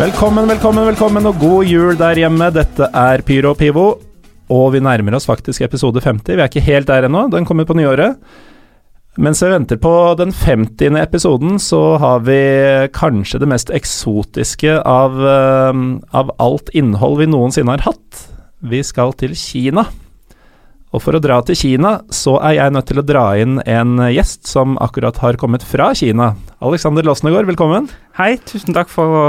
Velkommen, velkommen, velkommen og god jul der hjemme. Dette er Pyro og Pivo, og vi nærmer oss faktisk episode 50. Vi er ikke helt der ennå, den kommer på nyåret. Mens vi venter på den 50. episoden, så har vi kanskje det mest eksotiske av, eh, av alt innhold vi noensinne har hatt. Vi skal til Kina. Og for å dra til Kina, så er jeg nødt til å dra inn en gjest som akkurat har kommet fra Kina. Alexander Losnegård, velkommen. Hei, tusen takk for å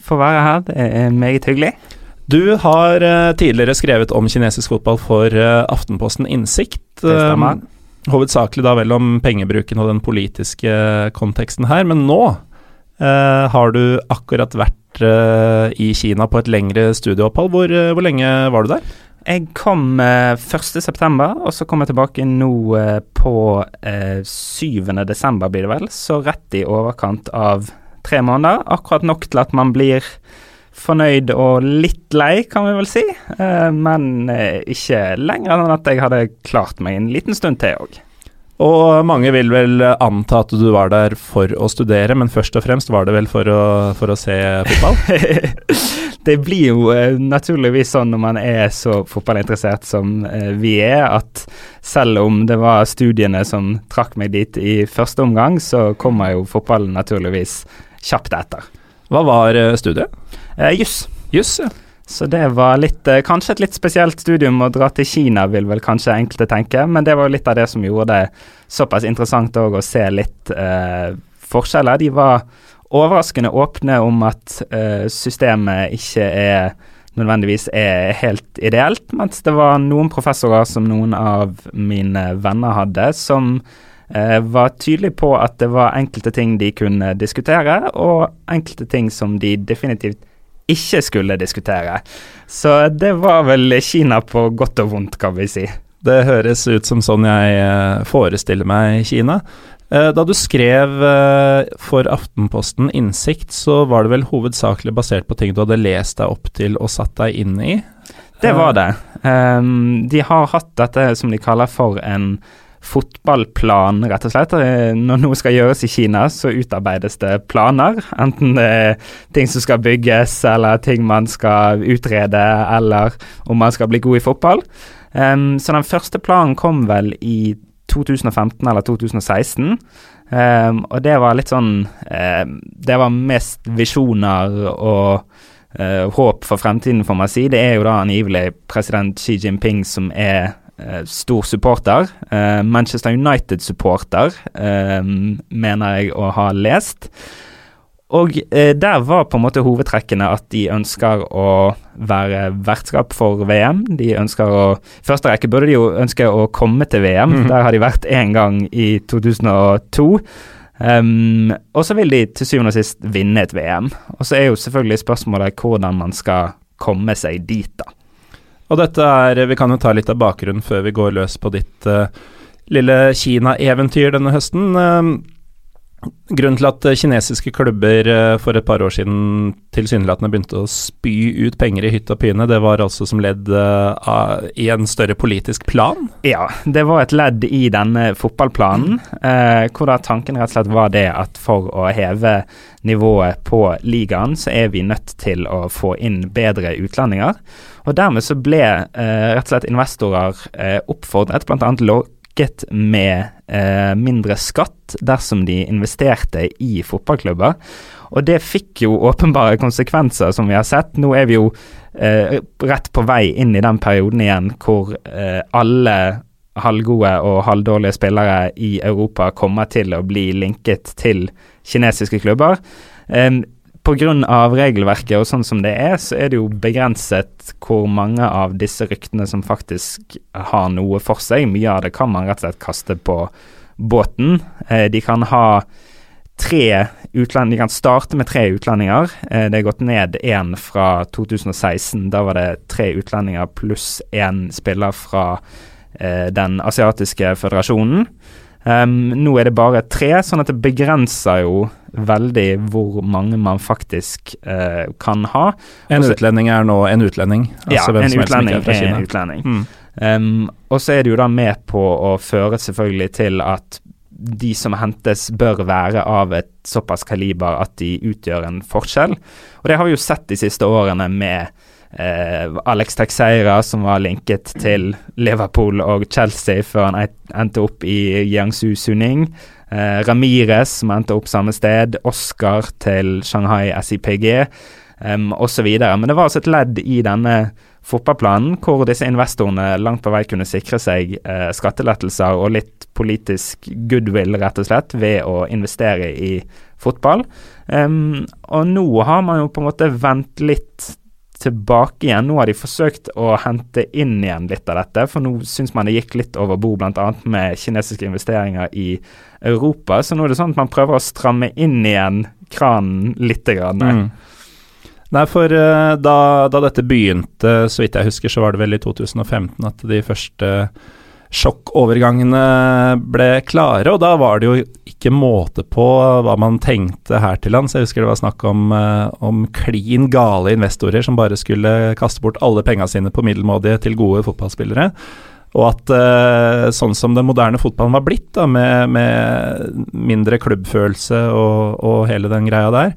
få være her. Det er meget hyggelig. Du har uh, tidligere skrevet om kinesisk fotball for uh, Aftenposten Innsikt. Det stemmer. Um, hovedsakelig da vel om pengebruken og den politiske konteksten her, men nå uh, har du akkurat vært i Kina på et lengre studieopphold. Hvor, hvor lenge var du der? Jeg kom eh, 1.9., og så kom jeg tilbake nå eh, på eh, 7. desember, blir det vel. Så rett i overkant av tre måneder. Akkurat nok til at man blir fornøyd og litt lei, kan vi vel si. Eh, men eh, ikke lenger enn at jeg hadde klart meg en liten stund til òg. Og mange vil vel anta at du var der for å studere, men først og fremst var det vel for å, for å se fotball? det blir jo eh, naturligvis sånn når man er så fotballinteressert som eh, vi er, at selv om det var studiene som trakk meg dit i første omgang, så kommer jo fotballen naturligvis kjapt etter. Hva var eh, studiet? Eh, Juss. Juss, ja. Så det var litt, eh, kanskje et litt spesielt studium å dra til Kina, vil vel kanskje enkelte tenke, men det var litt av det som gjorde det såpass interessant òg å se litt eh, forskjeller. De var overraskende åpne om at eh, systemet ikke er nødvendigvis er helt ideelt, mens det var noen professorer som noen av mine venner hadde, som eh, var tydelige på at det var enkelte ting de kunne diskutere, og enkelte ting som de definitivt ikke skulle diskutere. Så det var vel Kina på godt og vondt, kan vi si. Det høres ut som sånn jeg eh, forestiller meg Kina. Eh, Da du skrev eh, for Aftenposten Innsikt, så var det vel hovedsakelig basert på ting du hadde lest deg opp til og satt deg inn i? Det var det. Um, de har hatt dette som de kaller for en fotballplan, rett og slett. Eh, Når noe skal gjøres i Kina, så utarbeides det planer. Enten det er ting som skal bygges, eller ting man skal utrede, eller om man skal bli god i fotball. Um, så den første planen kom vel i 2015 eller 2016. Um, og det var litt sånn um, Det var mest visjoner og uh, håp for fremtiden, får man si. Det er jo da angivelig president Xi Jinping som er stor supporter. Uh, Manchester United-supporter, um, mener jeg å ha lest. Og eh, der var på en måte hovedtrekkene at de ønsker å være vertskap for VM. De ønsker å I første rekke burde de jo ønske å komme til VM. Mhm. Der har de vært én gang i 2002. Um, og så vil de til syvende og sist vinne et VM. Og så er jo selvfølgelig spørsmålet hvordan man skal komme seg dit, da. Og dette er Vi kan jo ta litt av bakgrunnen før vi går løs på ditt uh, lille Kina-eventyr denne høsten. Uh, grunnen til at kinesiske klubber uh, for et par år siden tilsynelatende begynte å spy ut penger i hytt og pine, det var altså som ledd i en større politisk plan? Ja, det var et ledd i denne fotballplanen, hvor da tanken rett og slett var det at for å heve nivået på ligaen, så er vi nødt til å få inn bedre utlendinger. Og dermed så ble eh, rett og slett investorer eh, oppfordret, bl.a. lokket med eh, mindre skatt dersom de investerte i fotballklubber. Og det fikk jo åpenbare konsekvenser, som vi har sett. Nå er vi jo eh, rett på vei inn i den perioden igjen hvor eh, alle halvgode og halvdårlige spillere i Europa kommer til å bli linket til kinesiske klubber. Eh, Pga. regelverket og sånn som det er, så er det jo begrenset hvor mange av disse ryktene som faktisk har noe for seg. Mye av det kan man rett og slett kaste på båten. Eh, de kan ha tre utlendinger, De kan starte med tre utlendinger. Eh, det er gått ned én fra 2016. Da var det tre utlendinger pluss én spiller fra eh, den asiatiske føderasjonen. Um, nå er det bare tre, sånn at det begrenser jo veldig hvor mange man faktisk uh, kan ha. En Også, utlending er nå en utlending? Altså ja, en utlending er, er en utlending. Mm. Um, og så er det jo da med på å føre selvfølgelig til at de som hentes bør være av et såpass kaliber at de utgjør en forskjell. Og det har vi jo sett de siste årene med Eh, Alex Texeira, som var linket til Liverpool og Chelsea før han endte opp i Jiangsu Suning. Eh, Ramires, som endte opp samme sted. Oscar til Shanghai SIPG, um, osv. Men det var altså et ledd i denne fotballplanen hvor disse investorene langt på vei kunne sikre seg eh, skattelettelser og litt politisk goodwill, rett og slett, ved å investere i fotball. Um, og nå har man jo på en måte vent litt tilbake igjen. Nå har de forsøkt å hente inn igjen litt av dette, for nå syns man det gikk litt over bord, bl.a. med kinesiske investeringer i Europa. Så nå er det sånn at man prøver å stramme inn igjen kranen litt. Grann. Mm. Nei, for uh, da, da, dette begynte, så vidt jeg husker, så var det vel i 2015 at de første sjokkovergangene ble klare, og da var det jo ikke måte på hva man tenkte her til lands. Jeg husker det var snakk om, eh, om klin gale investorer som bare skulle kaste bort alle penga sine på middelmådige til gode fotballspillere. Og at uh, sånn som den moderne fotballen var blitt, da, med, med mindre klubbfølelse og, og hele den greia der,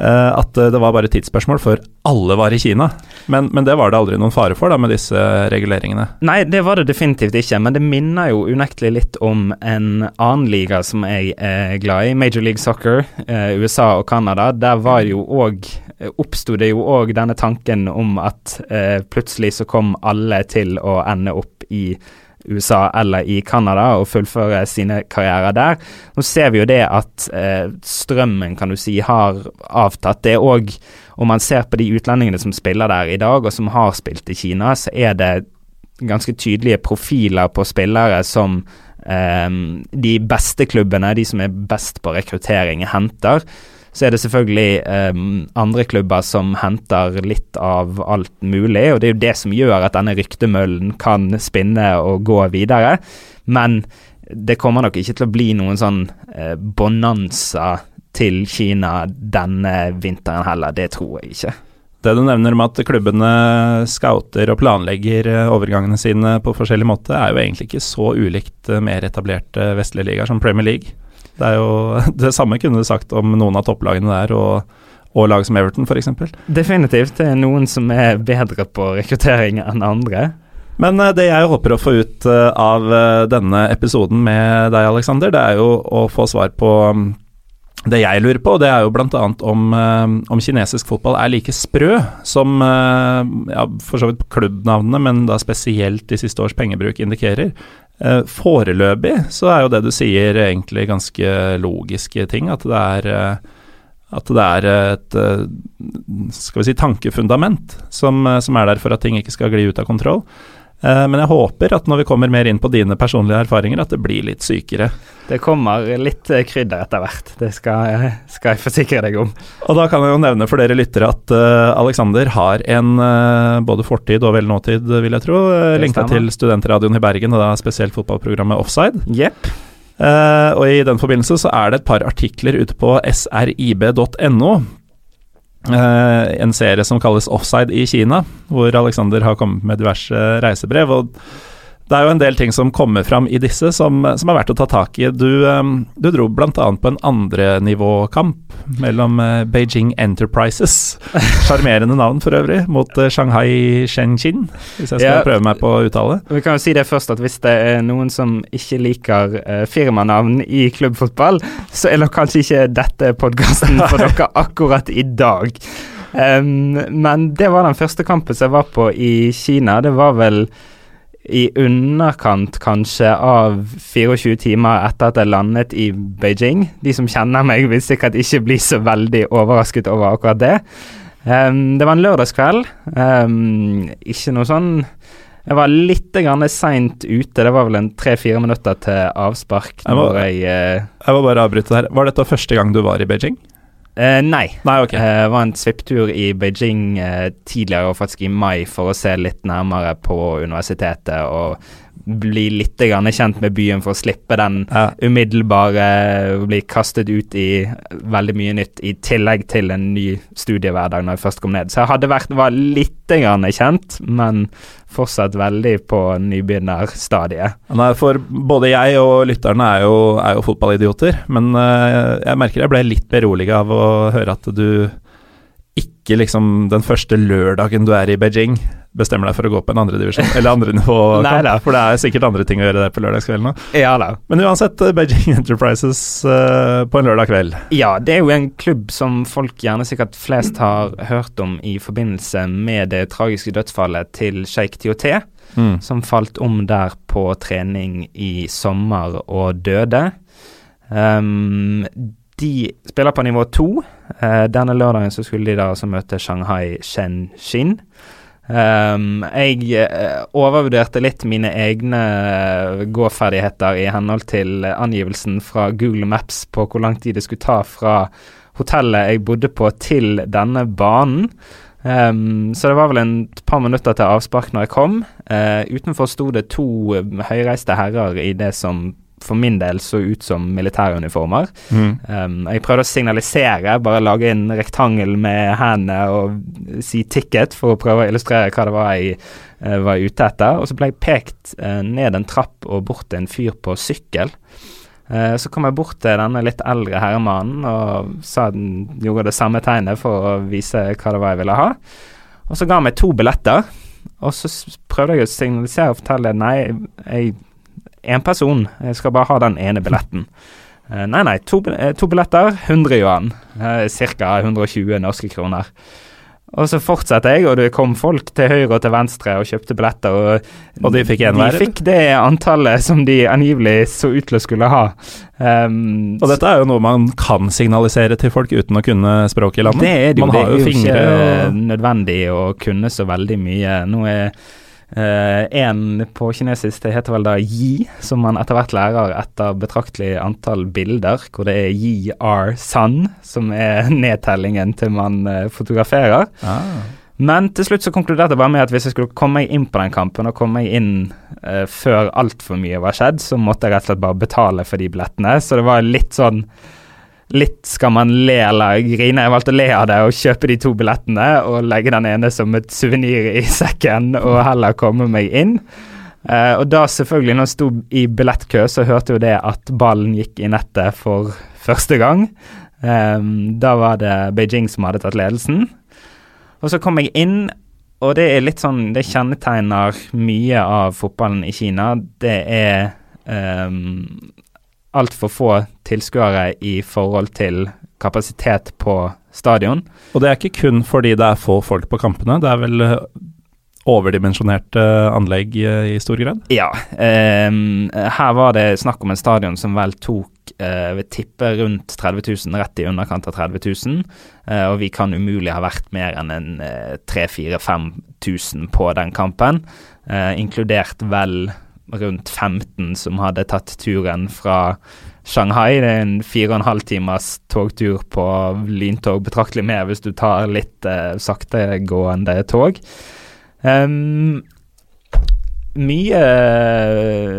Eh, at det var bare tidsspørsmål før alle var i Kina. Men, men, det var det aldri noen fare for da, med disse reguleringene? Nei, det var det definitivt ikke, men det minner jo unektelig litt om en annen liga som jeg er glad i, Major League Soccer, eh, USA og Canada. Der var jo òg oppsto det jo òg denne tanken om at eh, plutselig så kom alle til å ende opp i USA eller i Canada og fullføre sine karrierer der. Nå ser vi jo det at eh, strømmen kan du si har avtatt. Det er òg, om man ser på de utlendingene som spiller der i dag, og som har spilt i Kina, så er det ganske tydelige profiler på spillere som eh, de beste klubbene, de som er best på rekruttering, henter. Så er det selvfølgelig eh, andre klubber som henter litt av alt mulig, og det er jo det som gjør at denne ryktemøllen kan spinne og gå videre. Men det kommer nok ikke til å bli noen sånn eh, bonanza til Kina denne vinteren heller, det tror jeg ikke. Det du nevner med at klubbene scouter og planlegger eh, overgangene sine på forskjellig måte, er jo egentlig ikke så ulikt eh, mer etablerte vestlige ligaer som Premier League. Det er jo det samme kunne du sagt om noen av topplagene der, og, og lag som Everton f.eks. Definitivt. Det er noen som er bedre på rekruttering enn andre. Men uh, det jeg håper å få ut av denne episoden med deg, Aleksander, det er jo å få svar på um, det jeg lurer på, det er jo bl.a. Om, om kinesisk fotball er like sprø som ja, for så vidt klubbnavnene, men da spesielt de siste års pengebruk indikerer. Uh, foreløpig så er jo det du sier egentlig ganske logiske ting. At det er, at det er et skal vi si tankefundament som, som, er der for at ting ikke skal gli ut av kontroll. Eh, men jeg håper at når vi kommer mer inn på dine personlige erfaringer, at det blir litt sykere. Det kommer litt eh, krydder etter hvert, det skal, skal, jeg forsikre deg om. Og da kan jeg jo nevne for dere lyttere at uh, Alexander har en uh, både fortid og vel nåtid, vil jeg tro, uh, til studentradioen i Bergen, og da spesielt fotballprogrammet Offside. Yep. Uh, og i den forbindelse så er det et par artikler ute på srib.no en serie som kalles Offside i Kina, hvor Alexander har kommet med diverse reisebrev. og det er jo en del ting som kommer fram i disse som, som er verdt å ta tak i. Du, um, du dro bl.a. på en andrenivåkamp mellom uh, Beijing Enterprises, sjarmerende navn for øvrig, mot uh, Shanghai Shenzhen, hvis jeg skal ja, prøve meg på å uttale. Vi kan jo si det først at hvis det er noen som ikke liker uh, firmanavn i klubbfotball, så er nok kanskje ikke dette podkasten for dere akkurat i dag. Um, men det var den første kampen som jeg var på i Kina. Det var vel i underkant kanskje av 24 timer etter at jeg landet i Beijing. De som kjenner meg, vil sikkert ikke bli så veldig overrasket over akkurat det. Um, det var en lørdagskveld. Um, ikke noe sånn Jeg var litt seint ute. Det var vel en tre-fire minutter til avspark. Jeg må, jeg, uh, jeg må bare avbryte her. Var dette første gang du var i Beijing? Uh, nei. nei okay. uh, var en svipptur i Beijing tidligere, og faktisk i mai, for å se litt nærmere på universitetet og bli litt kjent med byen for å slippe den ja. umiddelbare å bli kastet ut i veldig mye nytt, i tillegg til en ny studiehverdag når jeg først kom ned. Så jeg hadde vært, var litt kjent, men fortsatt veldig på nybegynnerstadiet. For både jeg og lytterne er jo, er jo fotballidioter, men uh, jeg merker jeg ble litt beroliget av å høre at du ikke liksom den første lørdagen du er i Beijing bestemmer deg for å gå på en andredivisjon eller andre nivå, for det er sikkert andre ting å gjøre der på lørdagskvelden òg. Ja, da. Men uansett, eh, Beijing Enterprises uh, på en lørdag kveld. Ja, det er jo en klubb som folk gjerne sikkert flest har hørt om i forbindelse med det tragiske dødsfallet til sjeik Tioté, mm. som falt om der på trening i sommer og døde. Um, de spiller på nivå to. Uh, denne lørdagen så skulle de da altså møte Shanghai Shenzhen. Um, jeg uh, overvurderte litt mine egne gåferdigheter i henhold til angivelsen fra Google Maps på hvor lang tid det skulle ta fra hotellet jeg bodde på til denne banen. Um, så det var vel en par minutter til avspark når jeg kom. Uh, utenfor sto det to høyreiste herrer i det som for min del så ut som militæruniformer. Mm. Um, jeg prøvde å signalisere, bare lage en rektangel med hendene og si 'ticket' for å prøve å illustrere hva det var jeg uh, var ute etter. Og så ble jeg pekt uh, ned en trapp og bort til en fyr på sykkel. Uh, så kom jeg bort til denne litt eldre herremannen og sa den gjorde det samme tegnet for å vise hva det var jeg ville ha. Og så ga han meg to billetter. Og så prøvde jeg å signalisere og fortelle nei, jeg én person. Jeg skal bare ha den ene billetten. Uh, nei, nei, to, uh, to, billetter, 100 yuan. Uh, Ca. 120 norske kroner. Og så fortsetter jeg, og det kom folk til høyre og til venstre og kjøpte billetter. Og, og de fikk én hver? De fikk det antallet som de angivelig så ut til å skulle ha. Um, og dette er jo noe man kan signalisere til folk uten å kunne språket i landet? Det er det jo. Man det er jo ikke og... nødvendig å kunne så veldig mye. Nå er Uh, en på kinesisk det heter vel da yi, som man etter hvert lærer etter betraktelig antall bilder, hvor det er yi r sun, som er nedtellingen til man uh, fotograferer. Ah. Men til slutt så konkluderte jeg bare med at hvis jeg skulle komme meg inn på den kampen, og komme meg inn uh, før altfor mye var skjedd, så måtte jeg rett og slett bare betale for de billettene. Så det var litt sånn litt skal man le eller grine. Jeg valgte å le av det og kjøpe de to billettene og legge den ene som et suvenir i sekken og heller komme meg inn. Uh, og da selvfølgelig, når jeg sto i billettkø, så hørte jo det at ballen gikk i nettet for første gang. Um, da var det Beijing som hadde tatt ledelsen. Og så kom jeg inn, og det er litt sånn Det kjennetegner mye av fotballen i Kina. Det er um, altfor få tilskuere i forhold til kapasitet på stadion. Og det er ikke kun fordi det er få folk på kampene, det er vel eh, overdimensjonerte anlegg eh, i stor grad? Ja. Eh, her var det snakk om en stadion som vel tok eh, ved tippe rundt 30 000, rett i underkant av 30 000. Eh, og vi kan umulig ha vært mer enn en eh, 3000-5000 på den kampen, inkludert vel rundt 15 som hadde tatt turen fra Shanghai. Det er en fire og en halv timers togtur på lyntog, betraktelig mer hvis du tar litt eh, saktegående tog. Um, mye,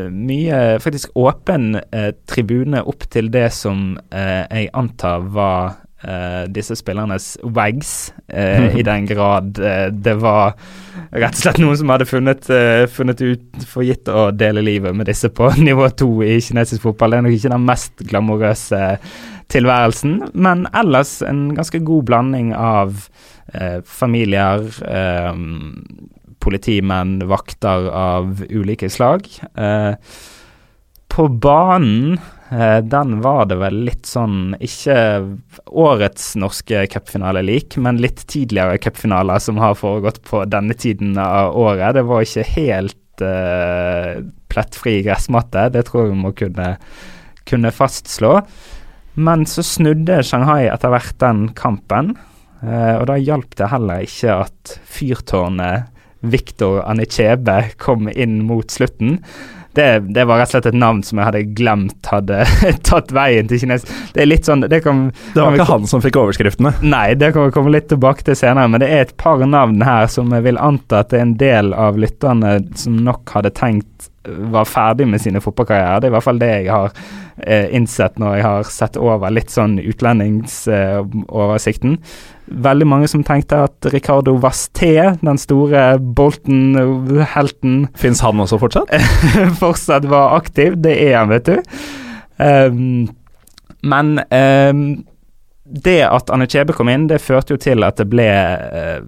mye faktisk åpen eh, tribune opp til det som eh, jeg antar var uh, disse spillernes wags, uh, i den grad uh, det var rett og slett noen som hadde funnet, funnet ut for gitt å dele livet med disse på nivå to i kinesisk fotball. Det er nok ikke den mest glamorøse tilværelsen, men ellers en ganske god blanding av familier, politimenn, vakter av ulike slag. på banen den var det vel litt sånn Ikke årets norske cupfinale lik, men litt tidligere cupfinaler som har foregått på denne tiden av året. Det var ikke helt uh, plettfri gressmatte. Det tror jeg vi må kunne, kunne fastslå. Men så snudde Shanghai etter hvert den kampen, uh, og da hjalp det heller ikke at fyrtårnet Victor Anichebe kom inn mot slutten. Det, det, var rett og slett et navn som jeg hadde glemt hadde tatt veien til kines. Det er litt sånn Det, kan, det var ikke han som fikk overskriftene? Nei, det kan vi komme litt tilbake til senere. Men det er et par navn her som jeg vil anta at det er en del av lytterne som nok hadde tenkt var ferdig med sine fotballkarrierer. Det er i hvert fall det jeg har eh, innsett når jeg har sett over litt sånn utlendingsoversikten. Eh, Veldig mange som tenkte at Ricardo Vasté, den store Bolton-helten Fins han også fortsatt? fortsatt var aktiv. Det er han, vet du. Um, men um, det at Anne Kjebe kom inn, det førte jo til at det ble uh,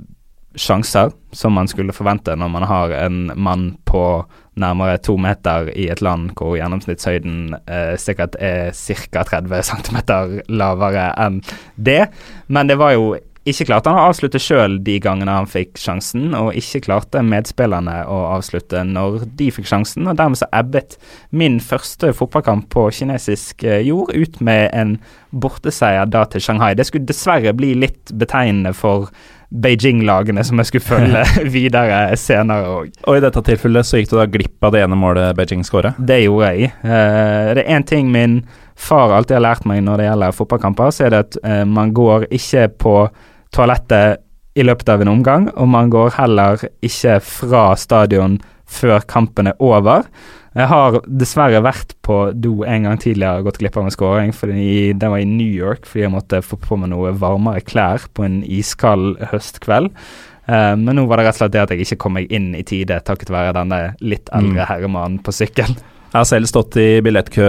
sjanser, som man skulle forvente når man har en mann på nærmere to meter i et land hvor gjennomsnittshøyden eh, sikkert er ca. 30 cm lavere enn det. Men det var jo ikke klarte han å avslutte sjøl de gangene han fikk sjansen, og ikke klarte medspillerne å avslutte når de fikk sjansen. og Dermed så ebbet min første fotballkamp på kinesisk eh, jord ut med en borteseier da til Shanghai. Det skulle dessverre bli litt betegnende for Beijing-lagene som jeg skulle følge videre senere òg. Og i dette tilfellet så gikk du da glipp av det ene målet Beijing skåra? Det gjorde jeg. Uh, det er én ting min far alltid har lært meg når det gjelder fotballkamper, så er det at uh, man går ikke på toalettet i løpet av en omgang, og man går heller ikke fra stadion før kampen er over. Jeg har dessverre vært på do en gang tidligere og gått glipp av en skåring. fordi Den var i New York fordi jeg måtte få på meg noe varmere klær på en iskald høstkveld. Uh, men nå var det rett og slett det at jeg ikke kom meg inn i tide takket være denne litt eldre mm. herremannen på sykkel. Jeg har selv stått i billettkø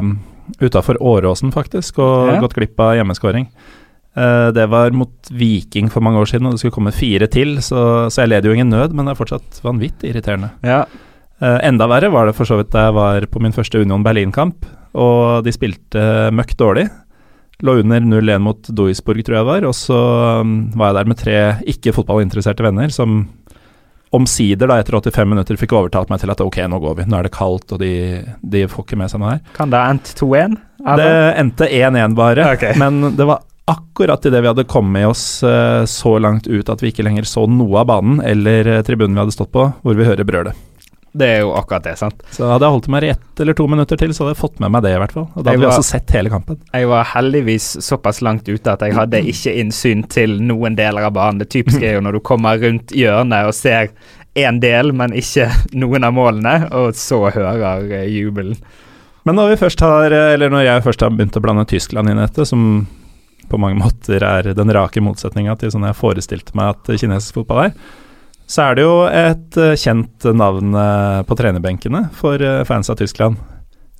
um, utafor Åråsen, faktisk, og ja. gått glipp av hjemmeskåring. Uh, det var mot Viking for mange år siden, og det skulle komme fire til, så, så jeg led jo ingen nød, men det er fortsatt vanvittig irriterende. Ja, Uh, enda verre var det for så vidt da jeg var på min første Union Berlin-kamp, og de spilte møkk dårlig. Lå under 0-1 mot Duisburg, tror jeg det var, og så um, var jeg der med tre ikke-fotballinteresserte venner som omsider, da etter 85 minutter, fikk overtalt meg til at ok, nå går vi, nå er det kaldt, og de, de får ikke med seg noe her. Kan det ha endt 2-1? Det endte 1-1 bare, okay. men det var akkurat idet vi hadde kommet oss uh, så langt ut at vi ikke lenger så noe av banen eller uh, tribunen vi hadde stått på, hvor vi hører brølet. Det er jo akkurat det, sant. Så hadde jeg holdt meg i ett eller to minutter til, så hadde jeg fått med meg det, i hvert fall. Og da hadde vi også sett hele kampen. Jeg var heldigvis såpass langt ute at jeg hadde ikke innsyn til noen deler av banen. Det typiske er jo når du kommer rundt hjørnet og ser én del, men ikke noen av målene, og så hører uh, jubelen. Men når vi først har, eh, eller når jeg først har begynt å blande Tyskland inn i dette, som på mange måter er den rake motsetninga til sånn jeg forestilte meg at kinesisk fotball er, så er det jo et uh, kjent navn uh, på trenerbenkene for uh, fans av Tyskland.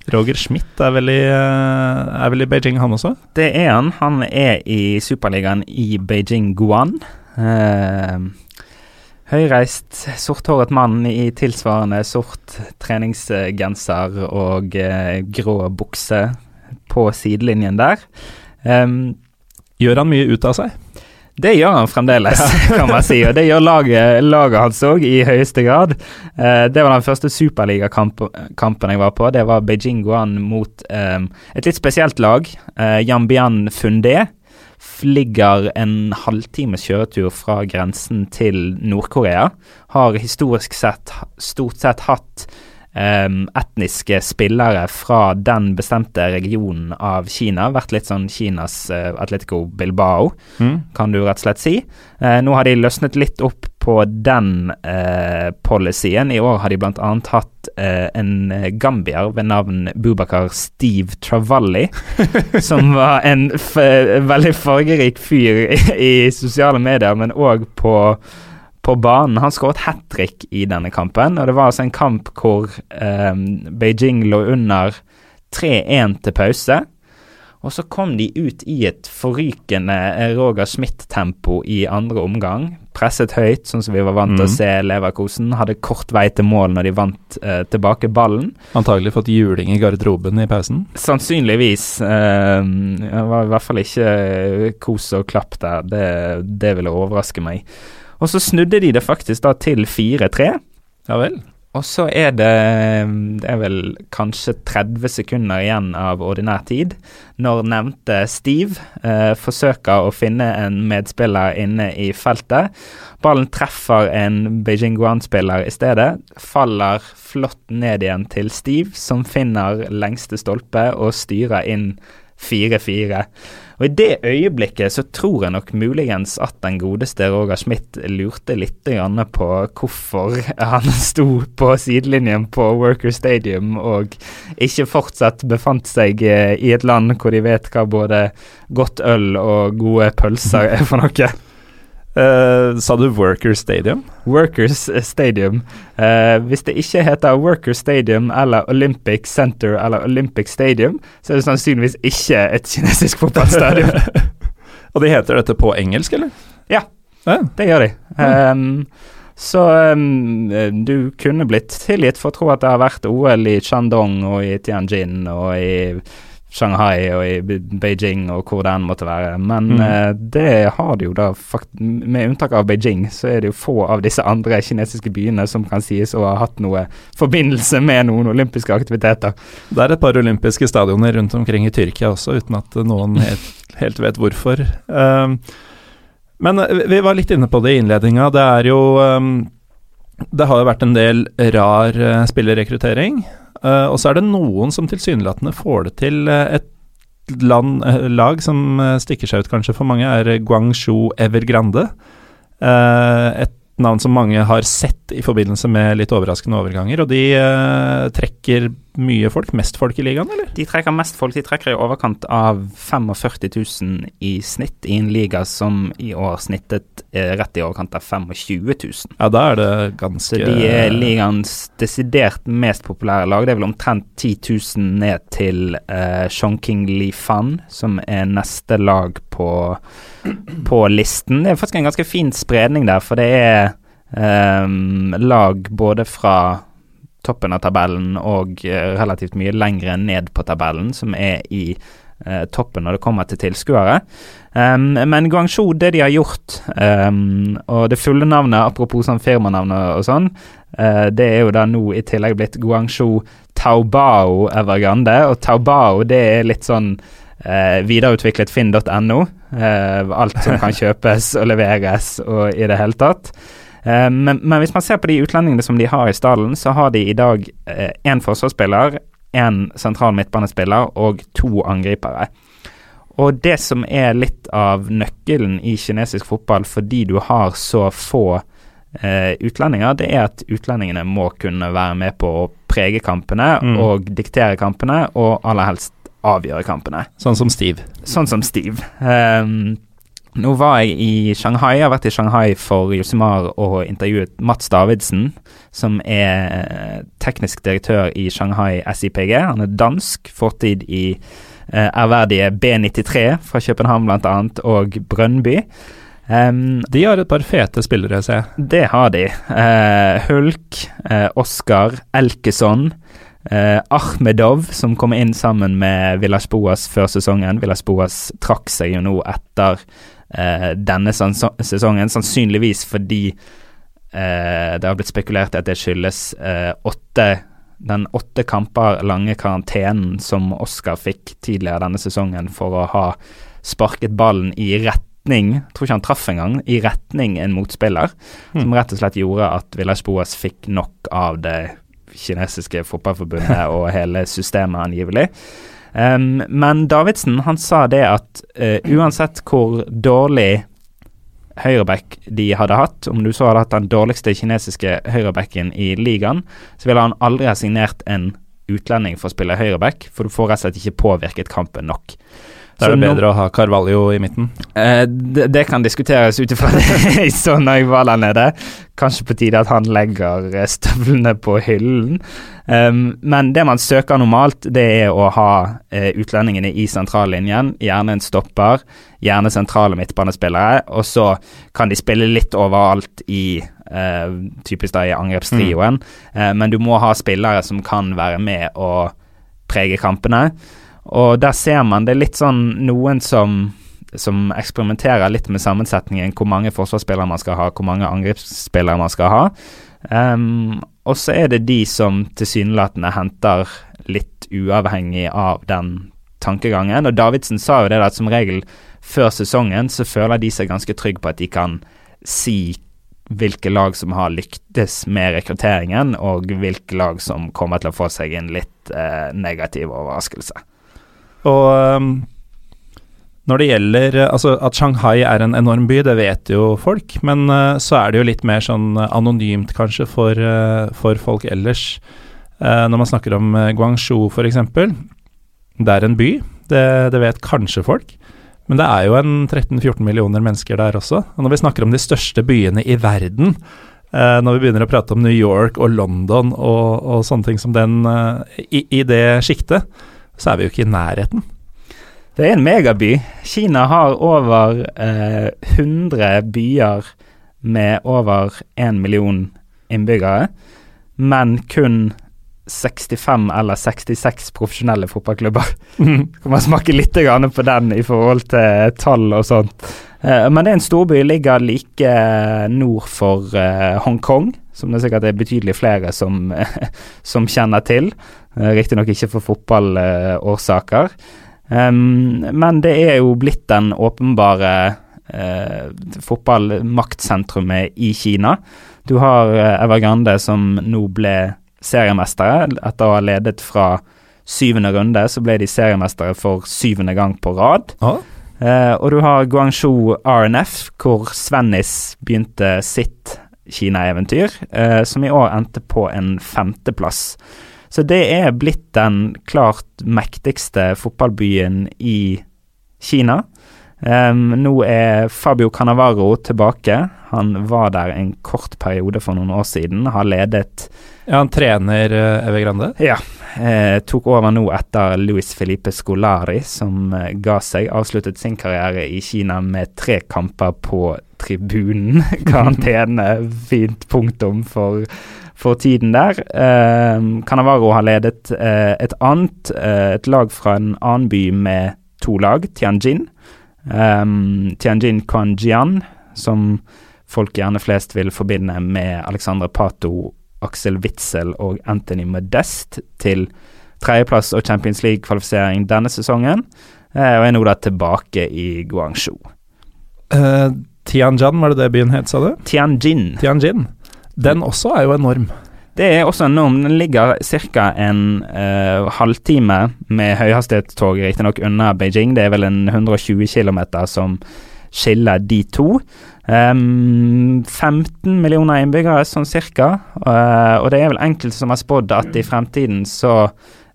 Roger Schmidt er vel, i, er vel, i, Beijing, han også? Det er han. Han er i Superligaen i Beijing Guan. høyreist, sorthåret mann i tilsvarende sort treningsgenser og grå bukse på sidelinjen der. Um, Gjør han mye ut av seg? Det gjør han fremdeles, kan man si. Og det gjør laget, laget hans òg, i høyeste grad. Eh, det var den første superligakampen jeg var på. Det var Beijing Guan mot eh, et litt spesielt lag. Eh, Jambian Fundé ligger en halvtimes kjøretur fra grensen til Nord-Korea. Har historisk sett stort sett hatt etniske spillere fra den bestemte regionen av Kina. Vært litt sånn Kinas uh, Atletico Bilbao, mm. kan du rett og slett si. Uh, nå har de løsnet litt opp på den uh, policyen. I år har de bl.a. hatt en gambier ved navn Bubakar Steve Travalli, som var en veldig fargerik fyr i, i sosiale medier, men òg på på banen. Han skåret hat trick i denne kampen, og det var altså en kamp hvor eh, Beijing lå under 3-1 til pause. Og så kom de ut i et forrykende Roger Schmidt-tempo i andre omgang. Presset høyt, sånn som vi var vant til mm. å se Leverkosen. Hadde kort vei til mål når de vant eh, tilbake ballen. Antagelig fått juling i garderoben i pausen? Sannsynligvis. Eh, det var i hvert fall ikke kos og klapp der. Det, det ville overraske meg. Og så snudde de det faktisk da til 4-3. Ja vel. og så er det Det er vel kanskje 30 sekunder igjen av ordinær tid når nevnte Steve eh, forsøker å finne en medspiller inne i feltet. Ballen treffer en Beijing Guan-spiller i stedet, faller flott ned igjen til Steve, som finner lengste stolpe og styrer inn 4-4. Og I det øyeblikket så tror jeg nok muligens at den godeste Roger Schmidt lurte litt på hvorfor han sto på sidelinjen på Worker Stadium og ikke fortsatt befant seg eh, i et land hvor de vet hva både godt øl og gode pølser er for noe. Uh, sa du Workers Stadium? Workers Stadium. Uh, hvis det ikke heter Workers Stadium eller Olympic Center eller Olympic Stadium, så er det sannsynligvis ikke et kinesisk fotballstadion. Og de heter dette på engelsk, eller? Ja, ja. det gjør de. Um, så um, du kunne blitt tilgitt for å tro at det har vært OL i Shandong og i Tianjin og i Shanghai og i Beijing og hvor det enn måtte være. Men mm. uh, det har det jo da Med unntak av Beijing, så er det jo få av disse andre kinesiske byene som kan sies å ha hatt noe forbindelse med noen olympiske aktiviteter. Det er et par olympiske stadioner rundt omkring i Tyrkia også, uten at noen helt, helt vet hvorfor. Um, men eh, vi var litt inne på det i innledninga. Det er jo um, Det har jo vært en del rar uh, spillerrekruttering. Uh, og så er det noen som tilsynelatende får det til. Uh, et land, uh, lag som stikker seg ut kanskje for mange, er Guangzhou Evergrande. et navn som mange har sett i forbindelse med litt overraskende overganger. Og de trekker mye folk? Mest folk i ligaen, eller? De trekker mest folk. De trekker i overkant av 45 000 i snitt i en liga som i år snittet eh, rett i overkant av 25 000. Ja, da er det ganske Så de er ligaens desidert mest populære lag. Det er vel omtrent 10 000 ned til eh, Chongqing Li Fan, som er neste lag på, på listen. Det er faktisk en ganske fin spredning der, for det er eh, lag både fra toppen av tabellen og eh, relativt mye lengre ned på tabellen, som er i eh, toppen når det kommer til tilskuere. Um, men Guangzhou, det de har gjort, um, og det fulle navnet, apropos sånn firmanavnet og sånn, uh, det er jo da nå i tillegg blitt Guangzhou Taobao Evergrande, og Taobao det er litt sånn uh, videreutviklet finn.no. Uh, alt som kan kjøpes og leveres og i det hele tatt. Eh, men, men, hvis man ser på de utlendingene som de har i stallen, så har de i dag én eh, forsvarsspiller, én sentral midtbanespiller og to angripere. Og det som er litt av nøkkelen i kinesisk fotball fordi du har så få eh, utlendinger, det er at utlendingene må kunne være med på å prege kampene mm. og diktere kampene, og aller helst avgjøre kampene. Sånn som Steve. Sånn som Steve. Um, nå var jeg i Shanghai. Jeg har vært i Shanghai for Josimar og intervjuet Mats Davidsen, som er eh, teknisk direktør i Shanghai SIPG. Han er dansk, fortid i eh, ærverdige B93 fra København bl.a. og Brønnby. Um, de har et par fete spillere, ser jeg. Det har de. Uh, Hulk, uh, Oscar, Elkeson. Uh, Ahmedov, som kom inn sammen med Villas Boas før sesongen. Villas Boas trakk seg jo nå etter eh, denne sesongen, sannsynligvis fordi eh, det har blitt spekulert i at det skyldes eh, åtte den åtte kamper lange karantenen som Oscar fikk tidligere denne sesongen for å ha sparket ballen i retning jeg tror ikke han traff engang, i retning en motspiller. Mm. Som rett og slett gjorde at Villas Boas fikk nok av det kinesiske fotballforbundet og hele systemet, angivelig. Um, men Davidsen han sa det at uh, uansett hvor dårlig høyreback de hadde hatt, om du så hadde hatt den dårligste kinesiske høyrebacken i ligaen, så ville han aldri ha signert en utlending for å spille høyreback, for du får rett og slett ikke påvirket kampen nok. Da er det bedre å ha Carvalho i midten? Eh, det, det, kan diskuteres ut ifra det så nøye var der nede. Kanskje på tide at han legger eh, støvlene på hyllen. Um, men det man søker normalt, det er å ha eh, utlendingene i sentrallinjen. Gjerne en stopper, gjerne sentrale midtbanespillere. Og så kan de spille litt overalt i eh, typisk da i angrepstrioen. Mm. Uh, men du må ha spillere som kan være med og prege kampene. Og der ser man det er litt sånn noen som som eksperimenterer litt med sammensetningen, hvor mange forsvarsspillere man skal ha, hvor mange angrepsspillere man skal ha. Um, og så er det de som tilsynelatende henter litt uavhengig av den tankegangen. Og Davidsen sa jo det at som regel før sesongen så føler de seg ganske trygge på at de kan si hvilke lag som har lyktes med rekrutteringen, og hvilke lag som kommer til å få seg en litt eh, negativ overraskelse. Og um, når det gjelder Altså, at Shanghai er en enorm by, det vet jo folk, men uh, så er det jo litt mer sånn anonymt, kanskje, for, uh, for folk ellers. Uh, når man snakker om Guangzhou, f.eks. Det er en by, det, det vet kanskje folk. Men det er jo en 13-14 millioner mennesker der også. Og når vi snakker om de største byene i verden, eh, når vi begynner å prate om New York og London og, og sånne ting som den, eh, i, i, det sjiktet, så er vi jo ikke i nærheten. Det er en megaby. Kina har over eh, 100 byer med over 1 million innbyggere, men kun 65 eller 66 profesjonelle fotballklubber. Mm. Kan man smake litt på den i forhold til tall og sånt. Eh, men det er en storby, ligger like nord for eh, Hongkong, som det sikkert er betydelig flere som, som kjenner til. Eh, Riktignok ikke for fotballårsaker. Um, men det er jo blitt den åpenbare uh, fotballmaktsentrumet i Kina. Du har eh, Evergrande som nå ble seriemestere. Etter å ha ledet fra syvende runde, så ble de seriemestere for syvende gang på rad. Ah. Eh, og du har Guangzhou RNF, hvor Svennis begynte sitt Kina-eventyr, uh, som i år endte på en femteplass. Så det er blitt den klart mektigste fotballbyen i Kina. Um, nå er Fabio Canavaro tilbake. Han var der en kort periode for noen år siden. Har ledet ja, Han trener uh, Eve Grande? Ja. Eh, tok over nå etter Luis Felipe Scolari, som eh, ga seg. Avsluttet sin karriere i Kina med tre kamper på tribunen. Karantene, fint punktum for, for tiden der. Eh, Canavaro har ledet eh, et annet, eh, et lag fra en annen by med to lag, Tianjin. Um, Tianjin Kanjian, som folk gjerne flest vil forbinde med Alexandra Pato Aksel Witzel og Anthony Modest til tredjeplass og Champions League-kvalifisering denne sesongen, eh, og er nå da tilbake i Guangzhou. Uh, Tianjin, var det det byen het, sa du? Tianjin. Tianjin. Den også er jo enorm. Det er også enorm. Den ligger ca. en uh, halvtime med høyhastighetstog, riktignok unna Beijing. Det er vel en 120 km som skiller de to. Um, ehm, 15 millioner innbyggere, sånn cirka. Uh, og det er vel enkelte som har spådd at i fremtiden så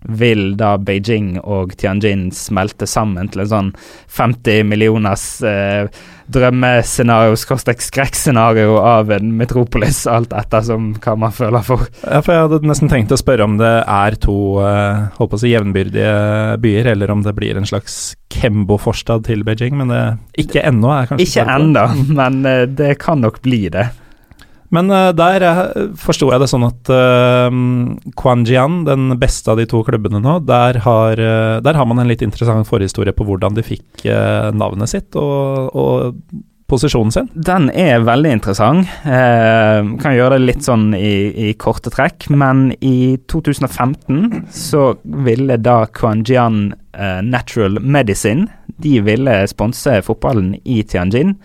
vil da Beijing og Tianjin smelte sammen til en sånn 50 millioners eh, drømmescenario, skrekkscenario av en metropolis, alt ettersom hva man føler for. Ja, for Jeg hadde nesten tenkt å spørre om det er to eh, håper å si jevnbyrdige byer, eller om det blir en slags Kembo-forstad til Beijing, men det, ikke ennå. er kanskje Ikke ennå, men eh, det kan nok bli det. Men uh, der uh, forsto jeg det sånn at uh, Kwanjian, den beste av de to klubbene nå, der har, uh, der har man en litt interessant forhistorie på hvordan de fikk navnet sitt og, og posisjonen sin? Den er veldig interessant. Eh, kan gjøre det litt sånn i, i, korte trekk. Men i 2015 så ville da Kuanjian eh, Natural Medicine de ville sponse fotballen i Tianjin.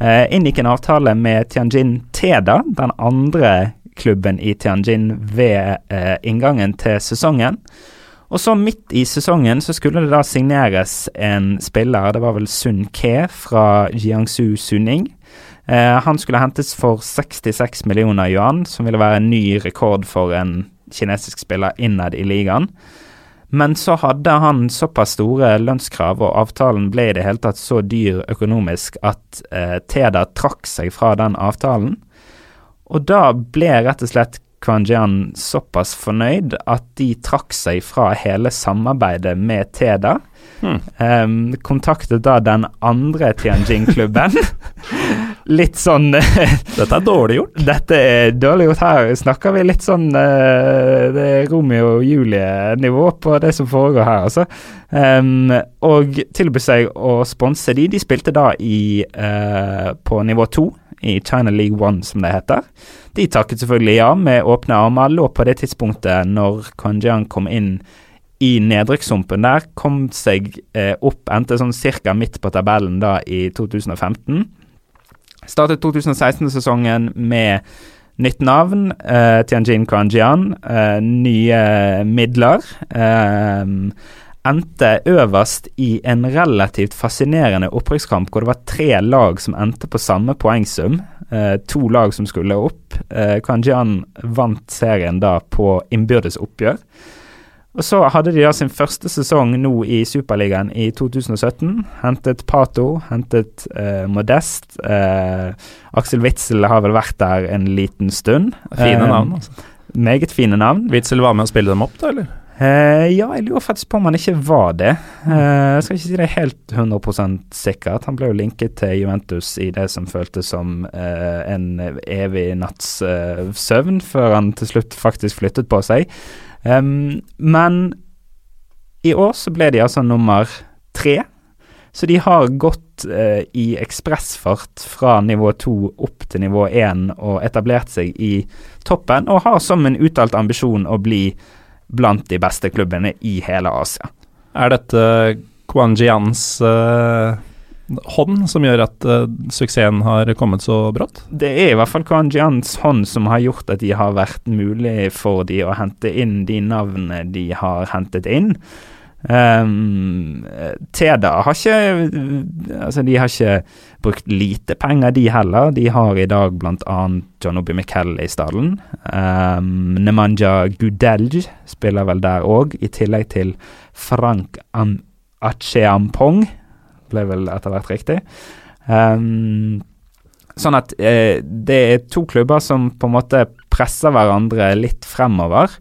Eh, inngikk en avtale med Tianjin Teda, den andre klubben i Tianjin, ved eh, inngangen til sesongen. Og så midt i sesongen så skulle det da signeres en spiller, det var vel Sun Ke fra Jiangsu Suning. Eh, han skulle hentes for 66 millioner yuan, som ville være en ny rekord for en kinesisk spiller innad i ligaen. Men så hadde han såpass store lønnskrav, og avtalen ble i det hele tatt så dyr økonomisk at eh, Teda trakk seg fra den avtalen. Og da ble rett og slett Kwanjian såpass fornøyd at de trakk seg fra hele samarbeidet med Teda. Hmm. Um, kontaktet da den andre Tianjin-klubben. litt sånn Dette er dårlig gjort. Dette er dårlig gjort. Her snakker vi litt sånn uh, Det Romeo og Julie-nivå på det som foregår her, altså. Um, og tilbød seg å sponse de. De spilte da i, uh, på nivå to i China League One, som det heter. De takket selvfølgelig ja med åpne armer. Lå på det tidspunktet når Kanjian kom inn i nedrykkssumpen der, kom seg eh, opp, endte sånn cirka midt på tabellen da i 2015. Startet 2016-sesongen med nytt navn, eh, Tianjin Kanjian, eh, nye midler. Eh, endte øverst i en relativt fascinerende opprykkskamp hvor det var tre lag som endte på samme poengsum. Eh, to lag som skulle opp. Eh, Kanjian vant serien da på innbyrdes oppgjør. Og Så hadde de da sin første sesong nå i Superligaen i 2017. Hentet Pato, hentet eh, Modest. Eh, Aksel Witzel har vel vært der en liten stund. Fine Eh, navn, altså. Meget fine navn. Witzel var med å spille dem opp, da, eller? Eh, ja, jeg lurer faktisk på om han ikke var det. Uh, jeg skal ikke si det helt 100% sikkert. Han ble jo linket til Juventus i det som føltes som uh, en evig natts søvn, før han til slutt faktisk flyttet på seg. Um, men i år så ble de altså nummer tre. Så de har gått i ekspressfart fra nivå to opp til nivå én og etablert seg i toppen, og har som en uttalt ambisjon å bli blant de beste klubbene i hele Asia. Er dette Kwanjians uh, eh, hånd som gjør at uh, suksessen har kommet så brått? Det er i hvert fall Kwanjians hånd som har gjort at de har vært mulig for de å hente inn de navnene de har hentet inn. Um, Teda har ikke Altså, de har ikke brukt lite penger, de heller. De har i dag bl.a. John Obi Mikkel i stallen. Um, Nemanja Gudelj spiller vel der òg, i tillegg til Frank Am Acheampong. Ble vel etter hvert riktig. Um, sånn at eh, det er to klubber som på en måte presser hverandre litt fremover.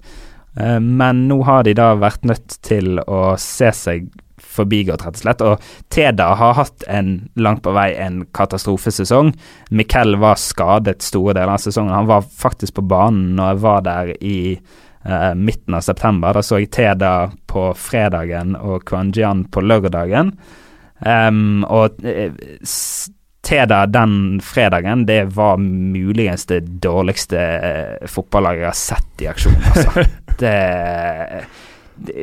Eh, men nå har de da vært nødt til å se seg forbigått, rett og slett. Og Teda har hatt en langt på vei en katastrofesesong. Miquel var skadet store deler av sesongen. Han var faktisk på banen når jeg var der i eh, midten av september. Da så jeg Teda på fredagen og Kwanjian på lørdagen. Um, og Teda den fredagen, det var muligens det dårligste eh, fotballaget jeg har sett i aksjon, altså. det,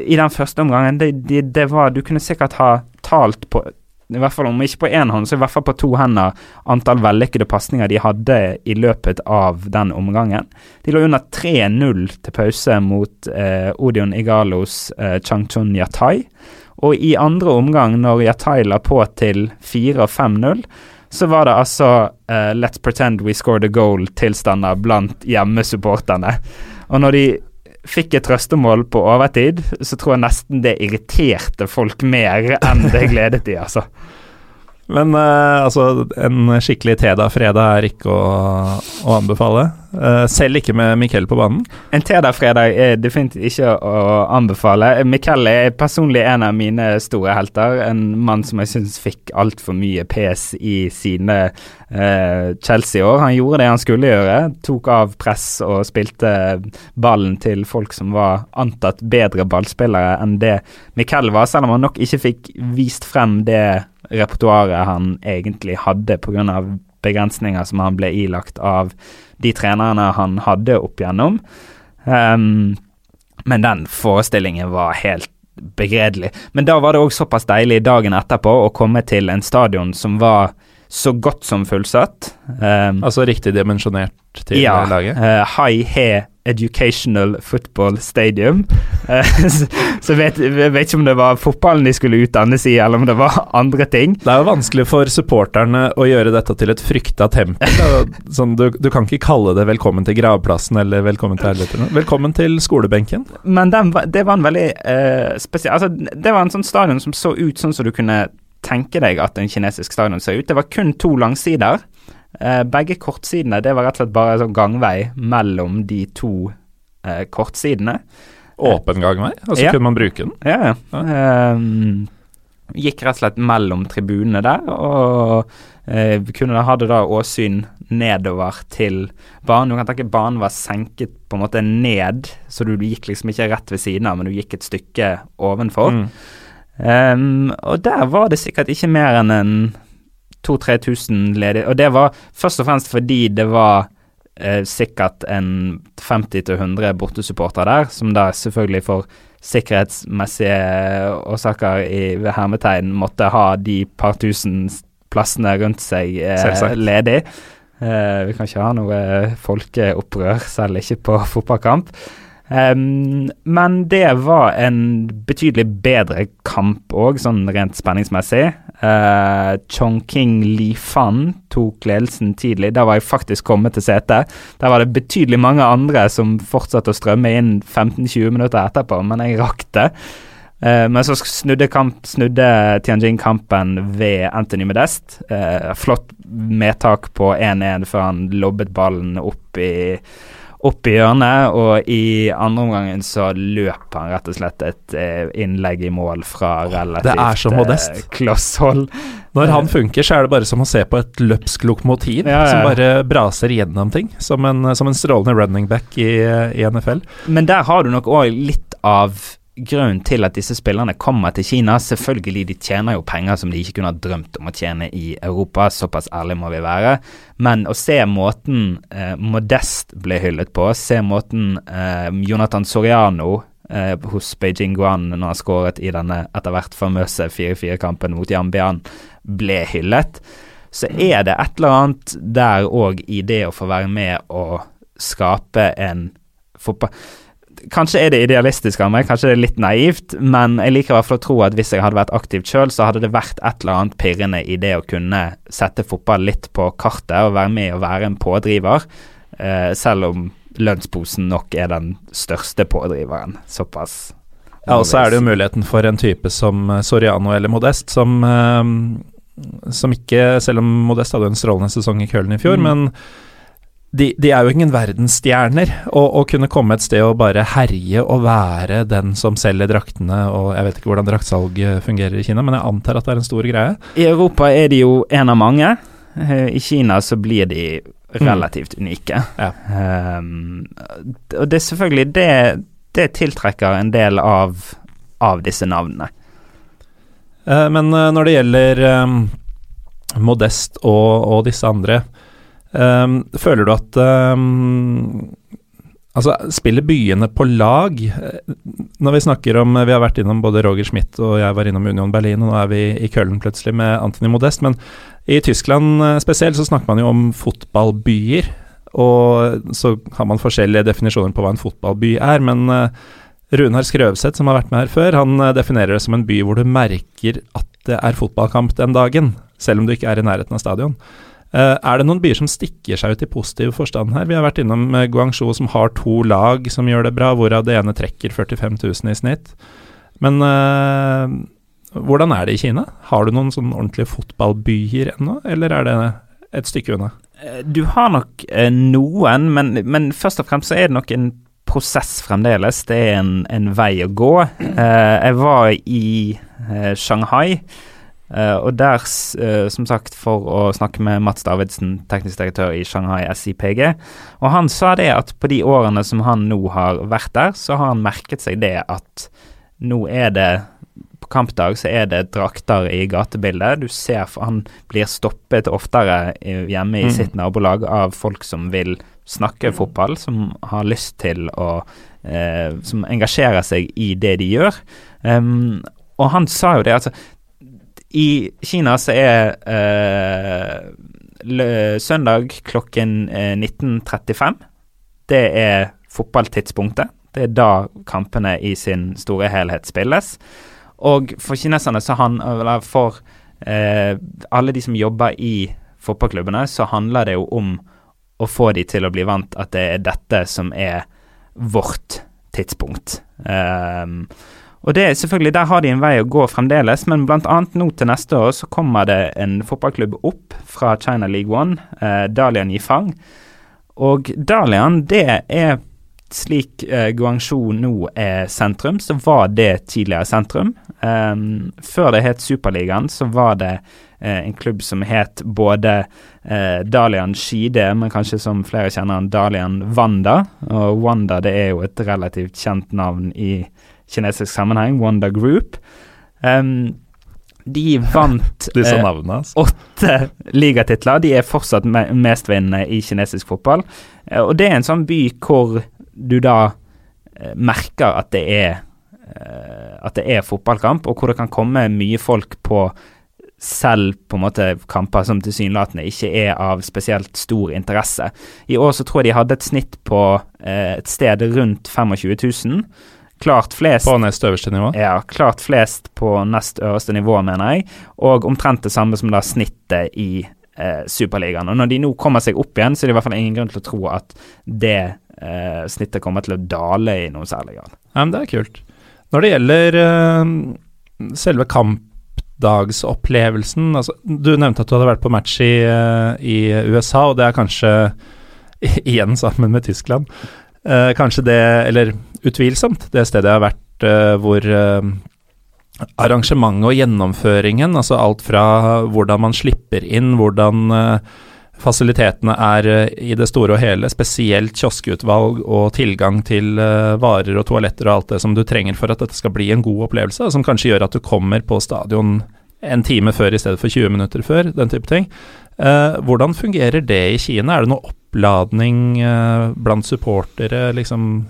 I den første omgangen, det, det, det var Du kunne sikkert ha talt på i hvert fall om ikke på én hånd, så i hvert fall på to hender antall vellykkede pasninger de hadde i løpet av den omgangen. De lå under 3-0 til pause mot eh, Odion Igalos eh, Changchun Yatai. Og i andre omgang, når Yatai la på til 4 og 5-0, så var det altså uh, Let's pretend we scored a goal-tilstander blant hjemmesupporterne. Og når de fikk et trøstemål på overtid, så tror jeg nesten det irriterte folk mer enn det gledet de, altså. Men uh, altså, en skikkelig Teda-fredag er ikke å, å anbefale. Uh, selv ikke med Miquel på banen. En Teda-fredag er definitivt ikke å anbefale. Miquel er personlig en av mine store helter. En mann som jeg syns fikk altfor mye pes i sine uh, Chelsea-år. Han gjorde det han skulle gjøre. Tok av press og spilte ballen til folk som var antatt bedre ballspillere enn det Miquel var, selv om han nok ikke fikk vist frem det repertoaret han egentlig hadde pga. begrensninger som han ble ilagt av de trenerne han hadde opp igjennom. Um, men den forestillingen var helt begredelig. Men da var det òg såpass deilig dagen etterpå å komme til en stadion som var så godt som fullsatt. Um, Altså riktig dimensjonert til ja, laget. Ja, High He Educational Football Stadium. Eh, så jeg vet jeg vet ikke om det var fotballen de skulle utdannes i, eller om det var andre ting. Det er jo vanskelig for supporterne å gjøre dette til et frykta tempel. Sånn, du, du kan ikke kalle det 'velkommen til gravplassen' eller 'velkommen til helvete'. Velkommen til skolebenken. Men den, det var en veldig uh, spesiell Altså, det var en sånn stadion som så ut sånn som du kunne tenke deg at en kinesisk stadion ser ut. Det var kun to langsider. Eh, begge kortsidene det var rett og slett bare sånn gangvei mellom de to eh, kortsidene. Åpen gangvei, altså Ja. kunne man bruke den. Ja, ja. Ehm, gikk rett og slett mellom tribunene der, og eh, kunne kunne, hadde da åsyn nedover til banen. Du kan tenke banen var senket på en måte ned, så du gikk liksom ikke rett ved siden av, men du gikk et stykke ovenfor. Mm. Um, og der var det sikkert ikke mer enn en 2000-3000 ledige. Og det var først og fremst fordi det var eh, sikkert en 50-100 bortesupportere der, som da selvfølgelig for sikkerhetsmessige årsaker i hermetegn måtte ha de par tusen plassene rundt seg eh, ledig. Eh, vi kan ikke ha noe folkeopprør, selv ikke på fotballkamp. Um, men det var en betydelig bedre kamp òg, sånn rent spenningsmessig. Uh, Chongqing Li Fan tok ledelsen tidlig. Da var jeg faktisk kommet til setet. Der var det betydelig mange andre som fortsatte å strømme inn 15-20 minutter etterpå, men jeg rakk det. Uh, men så snudde, kamp, snudde Tianjin kampen ved Anthony Medest. Uh, flott medtak på 1-1 før han lobbet ballen opp i opp i hjørnet, og i andre omgangen så løp han rett og slett et eh, innlegg i mål fra relativt Det er så modest. Eh. Når han funker, så er det bare som å se på et løpsk lokomotiv ja, ja. som bare braser gjennom ting, som en, som en strålende running back i, i NFL. Men der har du nok òg litt av grunnen til at disse spillerne kommer til Kina. Selvfølgelig, de tjener jo penger som de ikke kunne ha drømt om å tjene i Europa, såpass ærlig må vi være. Men å se måten eh, Modest ble hyllet på, se måten eh, Jonathan Soriano eh, hos Beijing Guan når han skåret i denne etter hvert famøse 4-4-kampen mot Jambian, ble hyllet, så er det et eller annet der òg i det å få være med og skape en fotball Kanskje er det idealistisk av meg, kanskje det er litt naivt, men jeg liker i hvert fall å tro at hvis jeg hadde vært aktivt sjøl, så hadde det vært et eller annet pirrende i det å kunne sette fotball litt på kartet og være med og være en pådriver, eh, selv om lønnsposen nok er den største pådriveren. Såpass. Ja, og så er det jo muligheten for en type som eh, Soriano eller Modest, som, eh, som ikke, selv om Modest hadde en strålende sesong i Køllen i fjor, mm. men de, de, er jo ingen verdensstjerner. Å kunne komme et sted og bare herje og være den som selger draktene og Jeg vet ikke hvordan draktsalg fungerer i Kina, men jeg antar at det er en stor greie. I Europa er de jo en av mange. Eh, I Kina så blir de relativt mm. unike. Ja. Um, og det er selvfølgelig det, det tiltrekker en del av, av disse navnene. Uh, men når det gjelder um, Modest og, og disse andre Um, føler du at um, Altså, spiller byene på lag? Når vi snakker om Vi har vært innom både Roger Schmidt og jeg var innom Union Berlin, og nå er vi i Køllen plutselig med Anthony Modest. Men i Tyskland eh, spesielt så snakker man jo om fotballbyer. Og så har man forskjellige definisjoner på hva en fotballby er. Men uh, Runar Skrøvseth, som har vært med her før, han definerer det som en by hvor du merker at det er fotballkamp den dagen, selv om du ikke er i nærheten av stadion. Uh, er det noen byer som stikker seg ut i positiv forstand her? Vi har vært innom uh, Guangzhou, som har to lag som gjør det bra, hvorav det ene trekker 45 000 i snitt. Men uh, hvordan er det i Kina? Har du noen sånn ordentlige fotballbyer ennå, eller er det et stykke unna? Du har nok noen, men, men, først og fremst så er det nok en prosess fremdeles. Det er en, en vei å gå. jeg var i Shanghai. Uh, og der, uh, som sagt, for å snakke med Mats Davidsen, teknisk direktør i Shanghai SIPG, og han sa det at på de årene som han nå har vært der, så har han merket seg det at nå er det på kampdag så er det drakter i gatebildet. Du ser for han blir stoppet oftere hjemme i mm. sitt nabolag av folk som vil snakke fotball, som har lyst til å uh, Som engasjerer seg i det de gjør. Um, og han sa jo det, altså i Kina så er eh, søndag klokken 19.35 eh, Det er fotballtidspunktet. Det er da kampene i sin store helhet spilles. Og for kineserne så han, eller for eh, alle de som jobber i fotballklubbene, så handler det jo om å få de til å bli vant at det er dette som er vårt tidspunkt. Um, og det er selvfølgelig, Der har de en vei å gå fremdeles, men bl.a. nå til neste år så kommer det en fotballklubb opp fra China League One, eh, Dalian Yifang. Og Dalian, det er slik eh, Guangzhou nå er sentrum, så var det tidligere sentrum. Um, før det het Superligaen, så var det eh, en klubb som het både eh, Dalian Skide, men kanskje som flere kjenner han, Dalian Wanda. Og Wanda det er jo et relativt kjent navn i kinesisk sammenheng, Wanda Group. Um, De vant eh, navnene, altså. åtte ligatitler. De er fortsatt me mestvinnende i kinesisk fotball. Eh, og det er en sånn by hvor du da eh, merker at det er at det er fotballkamp, og hvor det kan komme mye folk på selv på en måte kamper som tilsynelatende ikke er av spesielt stor interesse. I år så tror jeg de hadde et snitt på et sted rundt 25 000. Klart flest På nest øverste nivå. ja, klart flest på nest øverste nivå, mener jeg, og omtrent det samme som da snittet i eh, Superligaen. Og når de nå kommer seg opp igjen, så er det i hvert fall ingen grunn til å tro at det eh, snittet kommer til å dale i noen særlig grad. Ja, men det er kult. Når det gjelder eh, selve kampdagsopplevelsen altså, Du nevnte at du hadde vært på match i, eh, i USA, og det er kanskje igjen sammen med Tyskland. Eh, kanskje det, eller utvilsomt, det stedet jeg har vært eh, hvor eh, arrangementet og gjennomføringen, altså alt fra hvordan man slipper inn, hvordan eh, fasilitetene er i det store og hele, spesielt kioskutvalg og tilgang til varer og toaletter og alt det som du trenger for at dette skal bli en god opplevelse, som kanskje gjør at du kommer på stadion en time før i stedet for 20 minutter før, den type ting. Hvordan fungerer det i Kina? Er det noe oppladning blant supportere liksom,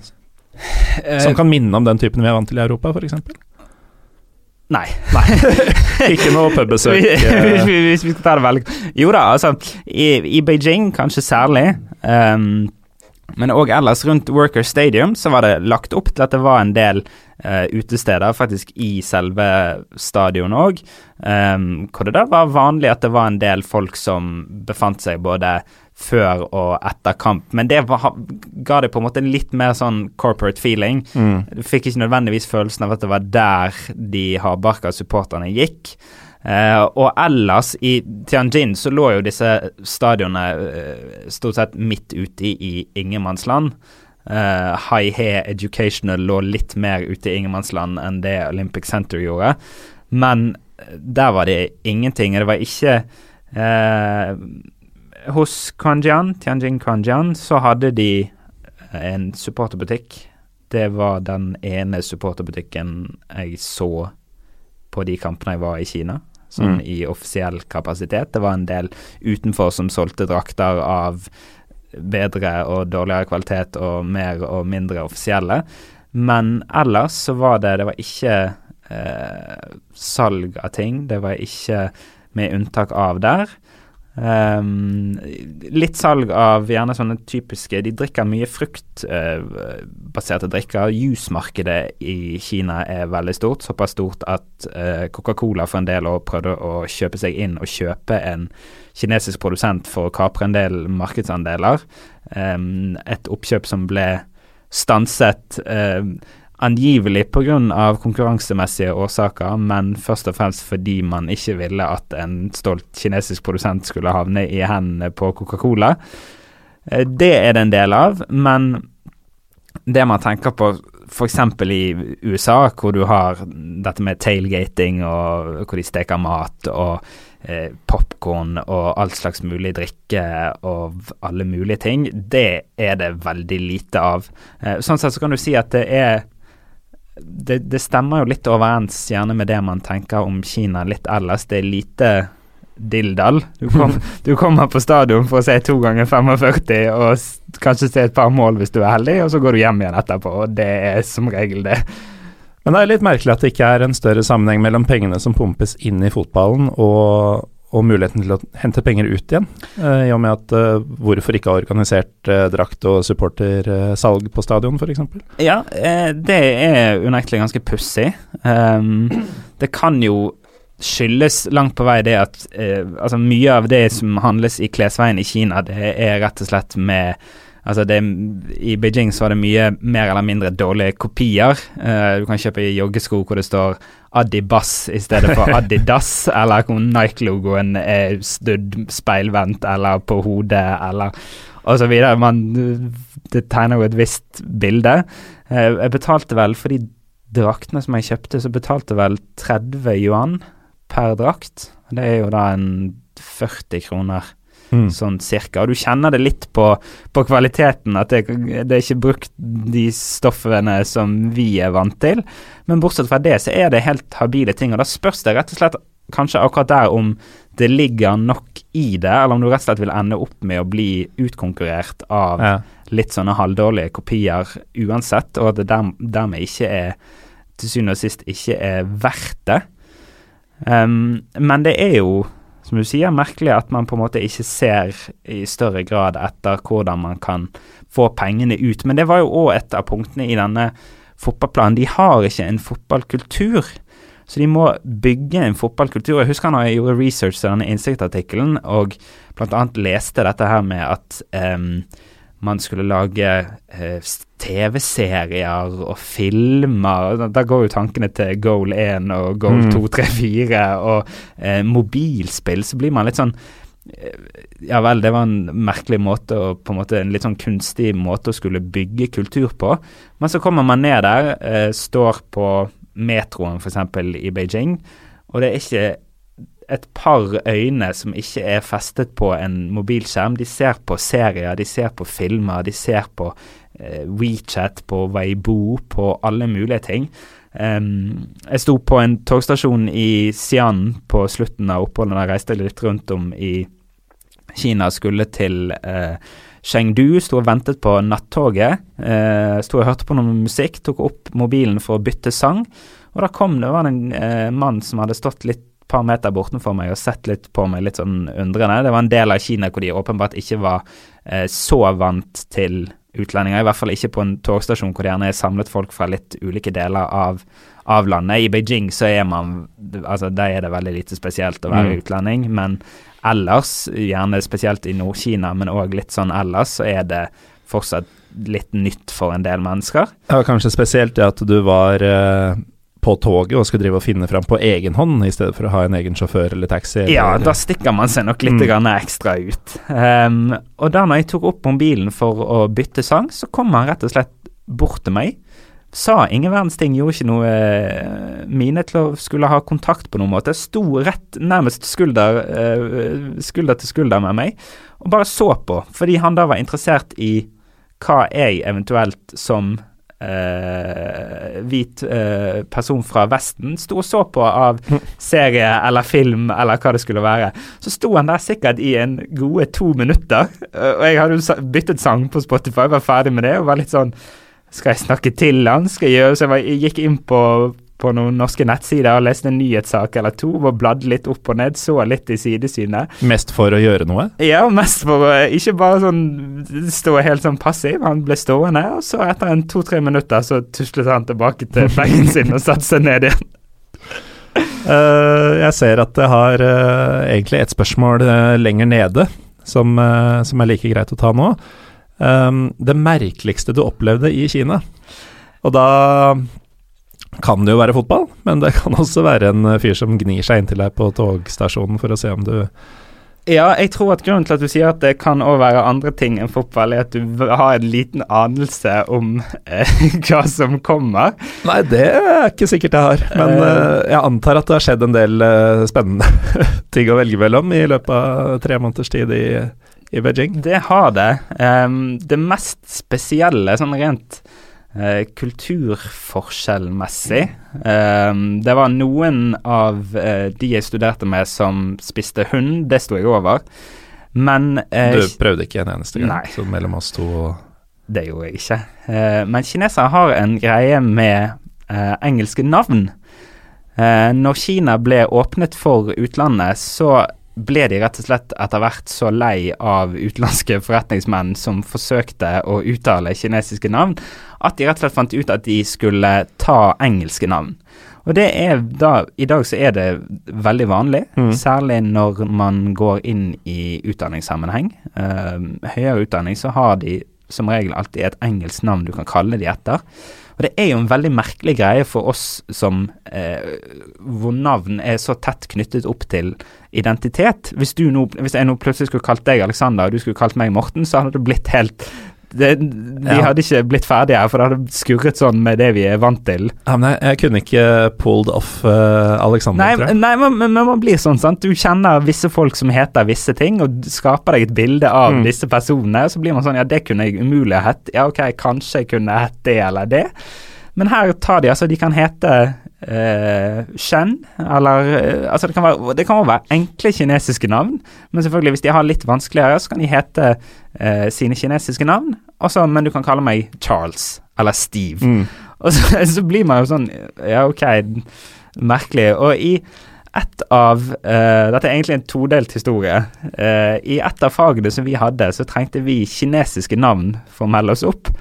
som kan minne om den typen vi er vant til i Europa, f.eks.? Nei. Nei. Ikke noe pubbesøk? Hvis eh, vi, hvis vi skal ta det veldig Jo da, altså I, i Beijing kanskje særlig, Um, men òg ellers rundt Worker Stadium så var det lagt opp til at det var en del uh, utesteder faktisk i selve stadionet òg, hvor det da var vanlig at det var en del folk som befant seg både før og etter kamp, men det var, ga det på en måte en litt mer sånn corporate feeling. Du fikk ikke nødvendigvis følelsen av at det var der de hardbarka supporterne gikk. Eh, og ellers, i Tianjin så lå jo disse stadionene eh, stort sett midt ute i, i ingenmannsland. Uh, High-He Educational lå litt mer ute i ingenmannsland enn det Olympic Center gjorde. Men eh, der var det ingenting. Det var ikke eh, Hos Kuanjian, Tianjin Kuanjian, så hadde de en supporterbutikk. Det var den ene supporterbutikken jeg så på de kampene jeg var i Kina, sånn Mm. i offisiell kapasitet. Det var en del utenfor som solgte drakter av bedre og dårligere kvalitet og mer og mindre offisielle. Men ellers så var det Det var ikke eh, salg av ting. Det var ikke med unntak av der. Ehm, litt salg av gjerne sånne typiske De drikker mye fruktbaserte drikker. Jusmarkedet i Kina er veldig stort, såpass stort at uh, Coca-Cola for en del år prøvde å kjøpe seg inn og kjøpe en kinesisk produsent for å kapre en del markedsandeler. Um, et oppkjøp som ble stanset eh, angivelig pga. konkurransemessige årsaker, men først og fremst fordi man ikke ville at en stolt kinesisk produsent skulle havne i hendene på Coca-Cola. Eh, det er det en del av, men det man tenker på f.eks. i USA, hvor du har dette med tailgating, og hvor de steker mat, og eh, popkorn og all slags mulig drikke og alle mulige ting, det er det veldig lite av. Eh, sånn sett så kan du si at det er det, det stemmer jo litt overens gjerne med det man tenker om Kina litt ellers. Det er lite dilldall. Du, kom, du kommer på stadion for å se to ganger 45 og kanskje se et par mål hvis du er heldig, og så går du hjem igjen etterpå, og det er som regel det. Men det er litt merkelig at det ikke er en større sammenheng mellom pengene som pumpes inn i fotballen, og, og muligheten til å hente penger ut igjen. Eh, I og med at eh, hvorfor ikke ha organisert eh, drakt- og supportersalg på stadion, f.eks. Ja, det er unektelig ganske pussig. Um, det kan jo skyldes langt på vei det at altså mye av det som handles i klesveien i Kina, det er rett og slett med Altså det, I Beijing så var det mye mer eller mindre dårlige kopier. Uh, du kan kjøpe joggesko hvor det står Adibas i stedet for Adidas, eller hvor Nike-logoen er studd speilvendt eller på hodet, eller videre. Man, det tegner jo et visst bilde. Uh, jeg betalte vel for de draktene som jeg kjøpte, så betalte vel 30 yuan per drakt. Det er jo da en 40 kroner Mm. sånn cirka. Og du kjenner det litt på, på kvaliteten, at det, det er ikke brukt de stoffene som vi er vant til. Men bortsett fra det, så er det helt habile ting. Og da spørs det rett og slett kanskje akkurat der om det ligger nok i det, eller om du rett og slett vil ende opp med å bli utkonkurrert av Ja. litt sånne halvdårlige kopier uansett, og at det der, dermed ikke er til syvende og sist ikke er verdt det. Um, men det er jo, som du sier, merkelig at man på en måte ikke ser i større grad etter hvordan man kan få pengene ut. Men det var jo òg et av punktene i denne fotballplanen. De har ikke en fotballkultur. Så de må bygge en fotballkultur. Jeg husker når jeg gjorde research til denne innsiktsartikkelen og bl.a. leste dette her med at ehm, man skulle lage eh, TV-serier og filmer. Da- går jo tankene til Goal 1 og Goal Mm. 2, 3, 4 og eh, mobilspill. Så blir man litt sånn eh, Ja vel, det var en merkelig måte og på en måte En litt sånn kunstig måte å skulle bygge kultur på. Men så kommer man ned der, eh, står på metroen f.eks. i Beijing, og det er ikke et par øyne som ikke er festet på en mobilskjerm. De ser på serier, de ser på filmer, de ser på eh, WeChat, på Weibo, på alle mulige ting. Um, jeg sto på en togstasjon i Xi'an på slutten av oppholdet. Jeg reiste litt rundt om i Kina, skulle til eh, Chengdu, sto og ventet på nattoget. Eh, sto og hørte på noe musikk, tok opp mobilen for å bytte sang. Og da kom det var en eh, mann som hadde stått litt par meter bortenfor meg og sett litt på meg litt sånn undrende. Det var en del av Kina hvor de åpenbart ikke var eh, så vant til utlendinger. I hvert fall ikke på en togstasjon hvor det gjerne er samlet folk fra litt ulike deler av, av landet. I Beijing så er man Altså der er det veldig lite spesielt å være Mm. utlending, men ellers, gjerne spesielt i Nord-Kina, men òg litt sånn ellers, så er det fortsatt litt nytt for en del mennesker. Ja, kanskje spesielt det at du var eh, på toget og skulle drive og finne fram på egen hånd, i stedet for å ha en egen sjåfør eller taxi. Eller, Ja, da stikker man seg nok litt Mm. grann ekstra ut. Um, og da når jeg tok opp mobilen for å bytte sang, så kom han rett og slett bort til meg. Sa ingen verdens ting, gjorde ikke noe eh, mine til å skulle ha kontakt på noen måte. Sto rett nærmest skulder, eh, skulder til skulder med meg og bare så på, fordi han da var interessert i hva jeg eventuelt som eh, hvit uh, person fra Vesten sto og så på av serie eller film eller hva det skulle være. Så sto han der sikkert i en gode to minutter, uh, og jeg hadde byttet sang på Spotify, var ferdig med det og var litt sånn Skal jeg snakke til han? Skal jeg gjøre Så jeg, var, jeg gikk inn på på noen norske nettsider og leste en nyhetssak eller to og bladde litt opp og ned, så litt i sidesynet. Mest for å gjøre noe? Ja, mest for å ikke bare sånn stå helt sånn passiv. Han ble stående, og så etter en to-tre minutter så tuslet han tilbake til bagen sin og satte seg ned igjen. uh, jeg ser at jeg har uh, egentlig et spørsmål uh, lenger nede, som, som er like greit å ta nå. Um, det merkeligste du opplevde i Kina. Og da kan det jo være fotball, men det kan også være en eh, fyr som gnir seg inntil deg på togstasjonen for å se om du Ja, jeg tror at grunnen til at du sier at det kan òg være andre ting enn fotball, er at du har en liten anelse om eh, hva som kommer. Nei, det er ikke sikkert jeg har, men Eh. eh, jeg antar at det har skjedd en del eh, spennende ting å velge mellom i løpet av tre måneders tid i, i Beijing. Det har det. Um, det mest spesielle, sånn rent eh, kulturforskjellmessig um, Det var noen av uh, de jeg studerte med som spiste hund, det sto jeg over. Men uh, Du prøvde ikke en eneste gang, Nei. så mellom oss to Det gjorde jeg ikke. Men kinesere har en greie med engelske navn. Når Kina ble åpnet for utlandet, så ble de rett og slett etter hvert så lei av utenlandske forretningsmenn som forsøkte å uttale kinesiske navn, at de rett og slett fant ut at de skulle ta engelske navn. Og det er da, I dag så er det veldig vanlig, Mm. særlig når man går inn i utdanningssammenheng. Uh, høyere utdanning så har de som regel alltid et engelsk navn du kan kalle de etter. Og det er jo en veldig merkelig greie for oss som eh, hvor navn er så tett knyttet opp til identitet. Hvis, du nå, hvis jeg nå plutselig skulle kalt deg Alexander, og du skulle kalt meg Morten, så hadde det blitt helt det, Vi Ja. hadde ikke blitt ferdige her, for det hadde skurret sånn med det vi er vant til. Ja, men jeg, jeg kunne ikke pulled off uh, Alexander, Nei, tror jeg. nei men, men man blir sånn, sant. Du kjenner visse folk som heter visse ting, og skaper deg et bilde av Mm. disse personene. Så blir man sånn Ja, det kunne jeg umulig ha hett. Ja, ok, kanskje jeg kunne hett det eller det. Men her tar de altså De kan hete Shen, eller eh, Altså, det kan, være, det kan være enkle kinesiske navn, men selvfølgelig, hvis de har litt vanskeligere, så kan de hete eh, sine kinesiske navn. Også, men du kan kalle meg Charles eller Steve. Mm. Og så, så blir man jo sånn Ja, ok, merkelig. Og i et av eh, Dette er egentlig en todelt historie. Eh, I et av fagene som vi hadde, så trengte vi kinesiske navn for å melde oss opp.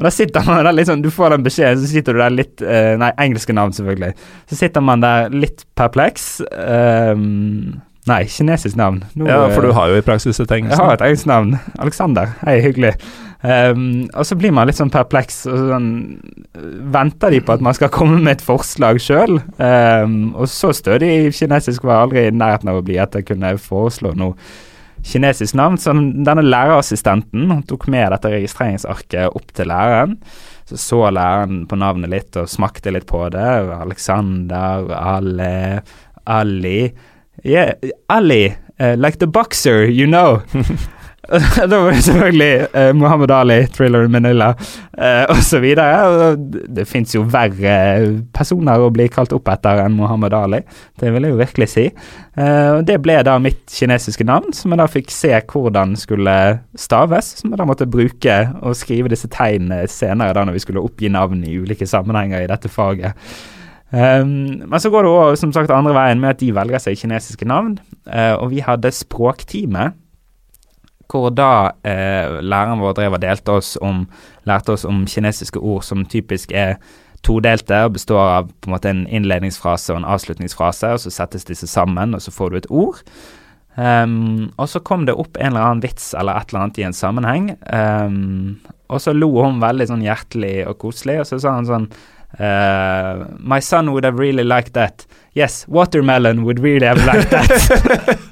Og da sitter man der sånn, Du får den beskjeden, så sitter du der litt uh, Nei, engelske navn, selvfølgelig. Så sitter man der litt perpleks. Um, nei, kinesisk navn. Nå, Ja, for du eh, har jo i praksis et engelsk navn. jeg har et engelsk navn. Alexander. Hei, hyggelig. Um, og så blir man litt sånn perpleks, og sånn Venter de på at man skal komme med et forslag sjøl? og så stødig kinesisk var jeg aldri i nærheten av å bli at jeg kunne foreslå noe kinesisk navn. Så denne lærerassistenten tok med dette registreringsarket opp til læreren. Så så læreren på navnet litt og smakte litt på det. Alexander, Ale, Ali Yeah, Ali, uh, like the boxer, you know. da var det selvfølgelig eh, Muhammad Ali, Thriller in Manila eh, osv. Det, fins jo verre personer å bli kalt opp etter enn Muhammad Ali. Det vil jeg jo virkelig si. Eh, det ble da mitt kinesiske navn, som jeg da fikk se hvordan skulle staves. Som jeg da måtte bruke og skrive disse tegnene senere da når vi skulle oppgi navn i ulike sammenhenger i dette faget. Um, men så går det også, som sagt andre veien med at de velger seg kinesiske navn. Uh, og vi hadde språktime, hvor da eh, læreren vår drev og delte oss om, lærte oss om kinesiske ord som typisk er todelte og består av på en måte en innledningsfrase og en avslutningsfrase, og så settes disse sammen, og så får du et ord. Um, og så kom det opp en eller annen vits eller et eller annet i en sammenheng, um, og så lo hun veldig sånn hjertelig og koselig, og så sa han sånn Uh, my son would have really liked that. Yes, watermelon would really have liked that.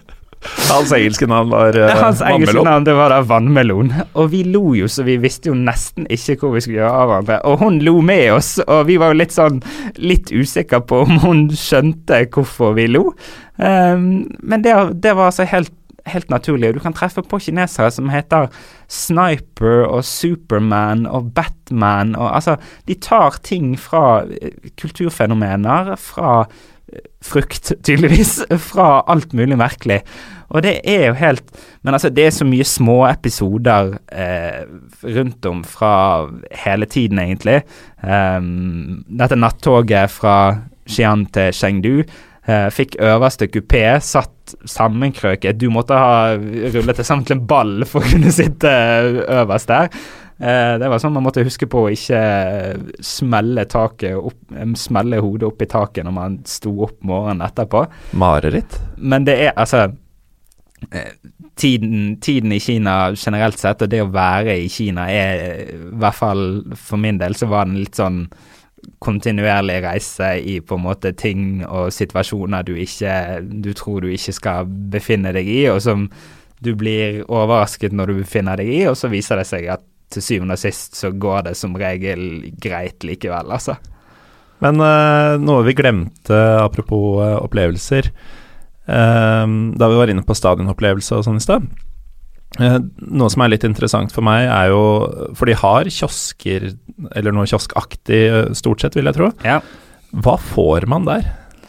Hans engelske navn var uh, Hans engelske navn det var da vannmelon. Og vi lo jo så vi visste jo nesten ikke hvor vi skulle gjøre av hverandre. Og hun lo med oss, og vi var jo litt sånn litt usikre på om hun skjønte hvorfor vi lo. Um, men det, det var altså helt helt naturlig. Du kan treffe på kinesere som heter Sniper og Superman og Batman og altså De tar ting fra eh, kulturfenomener, fra frukt, tydeligvis, fra alt mulig merkelig. Og det er jo helt Men altså, det er så mye små episoder eh, rundt om fra hele tiden, egentlig. Um, dette nattoget fra Xi'an til Chengdu eh, fikk øverste kupé, satt sammenkrøket. Du måtte ha rullet det sammen til en ball for å kunne sitte øverst der. Eh, det var sånn man måtte huske på å ikke smelle, taket opp, eh, smelle hodet opp i taket når man sto opp morgenen etterpå. Mareritt. Men det er altså eh, tiden, tiden i Kina generelt sett, og det å være i Kina er i hvert fall for min del så var den litt sånn kontinuerlig reise i på en måte ting og situasjoner du ikke du tror du ikke skal befinne deg i, og som du blir overrasket når du befinner deg i, og så viser det seg at til syvende og sist så går det som regel greit likevel, altså. Men uh, noe vi glemte, apropos uh, opplevelser uh, Da vi var inne på stadionopplevelse og sånn i stad. noe som er litt interessant for meg, er jo For de har kiosker, eller noe kioskaktig, stort sett, vil jeg tro. Ja. Hva får man der?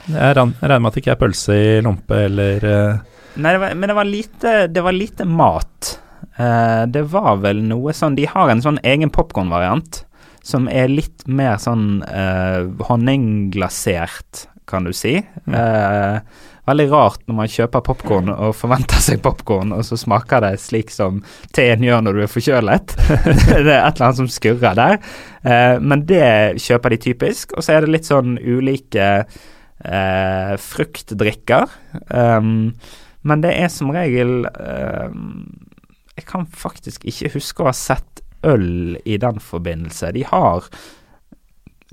Jeg regner med at det ikke er pølse i lompe eller Nei, det var, men det var lite, det var lite mat. Eh, det var vel noe sånn De har en sånn egen popkornvariant som er litt mer sånn uh, honningglasert, kan du si. Eh, veldig rart når man kjøper popkorn og forventer seg popkorn, og så smaker det slik som teen gjør når du er forkjølet. det er et eller annet som skurrer der. Eh, men det kjøper de typisk. Og så er det litt sånn ulike eh, fruktdrikker. Um, men det er som regel um, Jeg kan faktisk ikke huske å ha sett øl i den forbindelse. De har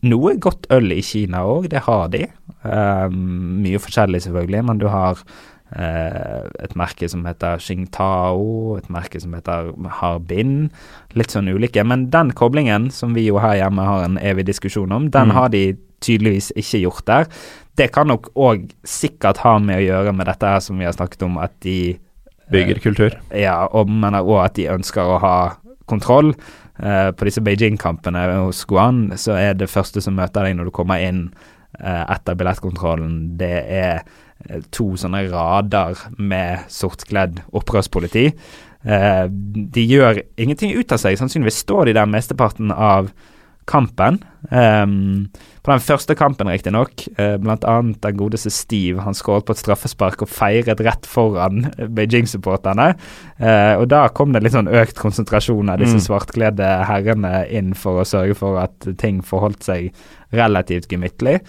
noe godt øl i Kina òg, det har de. Um, mye forskjellig, selvfølgelig, men du har uh, et merke som heter Xingtao, et merke som heter Harbin. Litt sånn ulike. Men den koblingen, som vi jo her hjemme har en evig diskusjon om, den Mm. har de tydeligvis ikke gjort der. Det kan nok òg sikkert ha med å gjøre med dette her som vi har snakket om, at de bygger kultur. ja, og, men òg at de ønsker å ha kontroll. Uh, på disse Beijing-kampene hos Guan så er det første som møter deg når du kommer inn, uh, etter billettkontrollen, det er eh, to sånne rader med sortkledd opprørspoliti. Uh, de gjør ingenting ut av seg. Sannsynligvis står de der mesteparten av kampen. Um, på den første kampen, riktignok, uh, bl.a. den godeste Steve, han skåret på et straffespark og feiret rett foran Beijing-supporterne. Uh, og da kom det litt sånn økt konsentrasjon av disse mm. svartkledde herrene inn for å sørge for at ting forholdt seg relativt gemyttlig.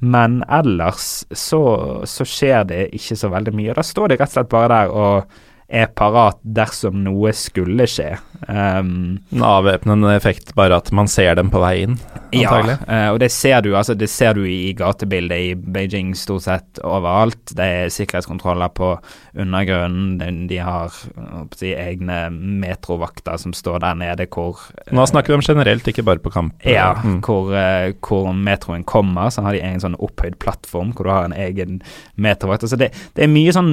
Men ellers så, så skjer det ikke så veldig mye. Da står de rett og slett bare der og er parat dersom noe skulle skje. Um, en avvæpnende effekt, bare at man ser dem på vei inn, antagelig? Ja, uh, og det ser du altså det ser du i gatebildet i Beijing stort sett overalt. Det er sikkerhetskontroller på undergrunnen. De har si, egne metrovakter som står der nede hvor Nå snakker vi om generelt, ikke bare på kamp. Ja, mm. hvor, uh, hvor, metroen kommer. Så har de en sånn opphøyd plattform hvor du har en egen metrovakt. Altså det, det er mye sånn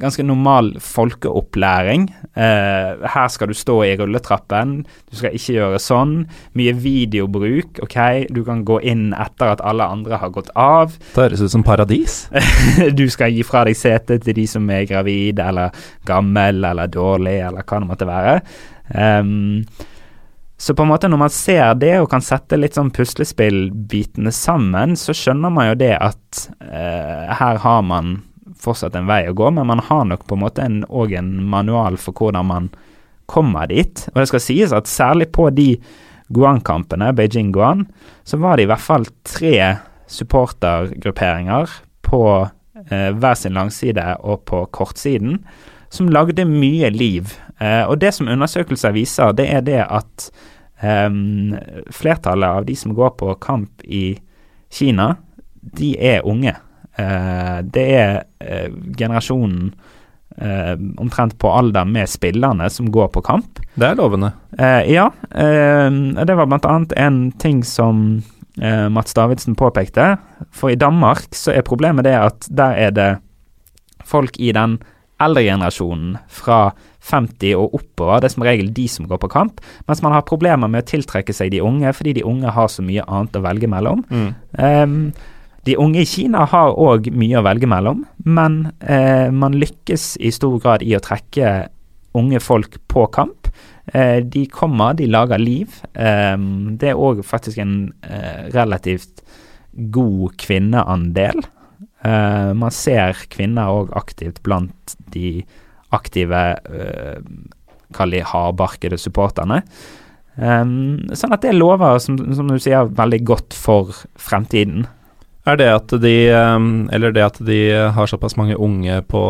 ganske normal folkeopplæring. Eh, her skal du stå i rulletrappen, du skal ikke gjøre sånn. Mye videobruk, OK. Du kan gå inn etter at alle andre har gått av. Det høres ut som paradis. du skal gi fra deg setet til de som er gravid eller gammel eller dårlig eller hva det måtte være. Um, så på en måte når man ser det og kan sette litt sånn puslespillbitene sammen, så skjønner man jo det at uh, her har man fortsatt en vei å gå, men man har nok på en måte òg en, en, manual for hvordan man kommer dit. Og det skal sies at særlig på de Guan-kampene, Beijing-Guan, så var det i hvert fall tre supportergrupperinger på eh, hver sin langside og på kortsiden som lagde mye liv. Eh, og det som undersøkelser viser, det er det at eh, flertallet av de som går på kamp i Kina, de er unge. Eh, det er eh, generasjonen eh, omtrent på alder med spillerne som går på kamp. Det er lovende. ja. det var blant annet en ting som Mats Davidsen påpekte. For i Danmark så er problemet det at der er det folk i den eldre generasjonen fra 50 og oppover. Det er som regel de som går på kamp. Mens man har problemer med å tiltrekke seg de unge, fordi de unge har så mye annet å velge mellom. Mm. Um, de unge i Kina har òg mye å velge mellom, men eh, man lykkes i stor grad i å trekke unge folk på kamp. Eh, de kommer, de lager liv. Eh, det er òg faktisk en eh, relativt god kvinneandel. Eh, man ser kvinner òg aktivt blant de aktive, eh, kall de hardbarkede supporterne. Um, sånn at det lover, som, som, du sier, veldig godt for fremtiden. Er det at de ehm, Eller det at de har såpass mange unge på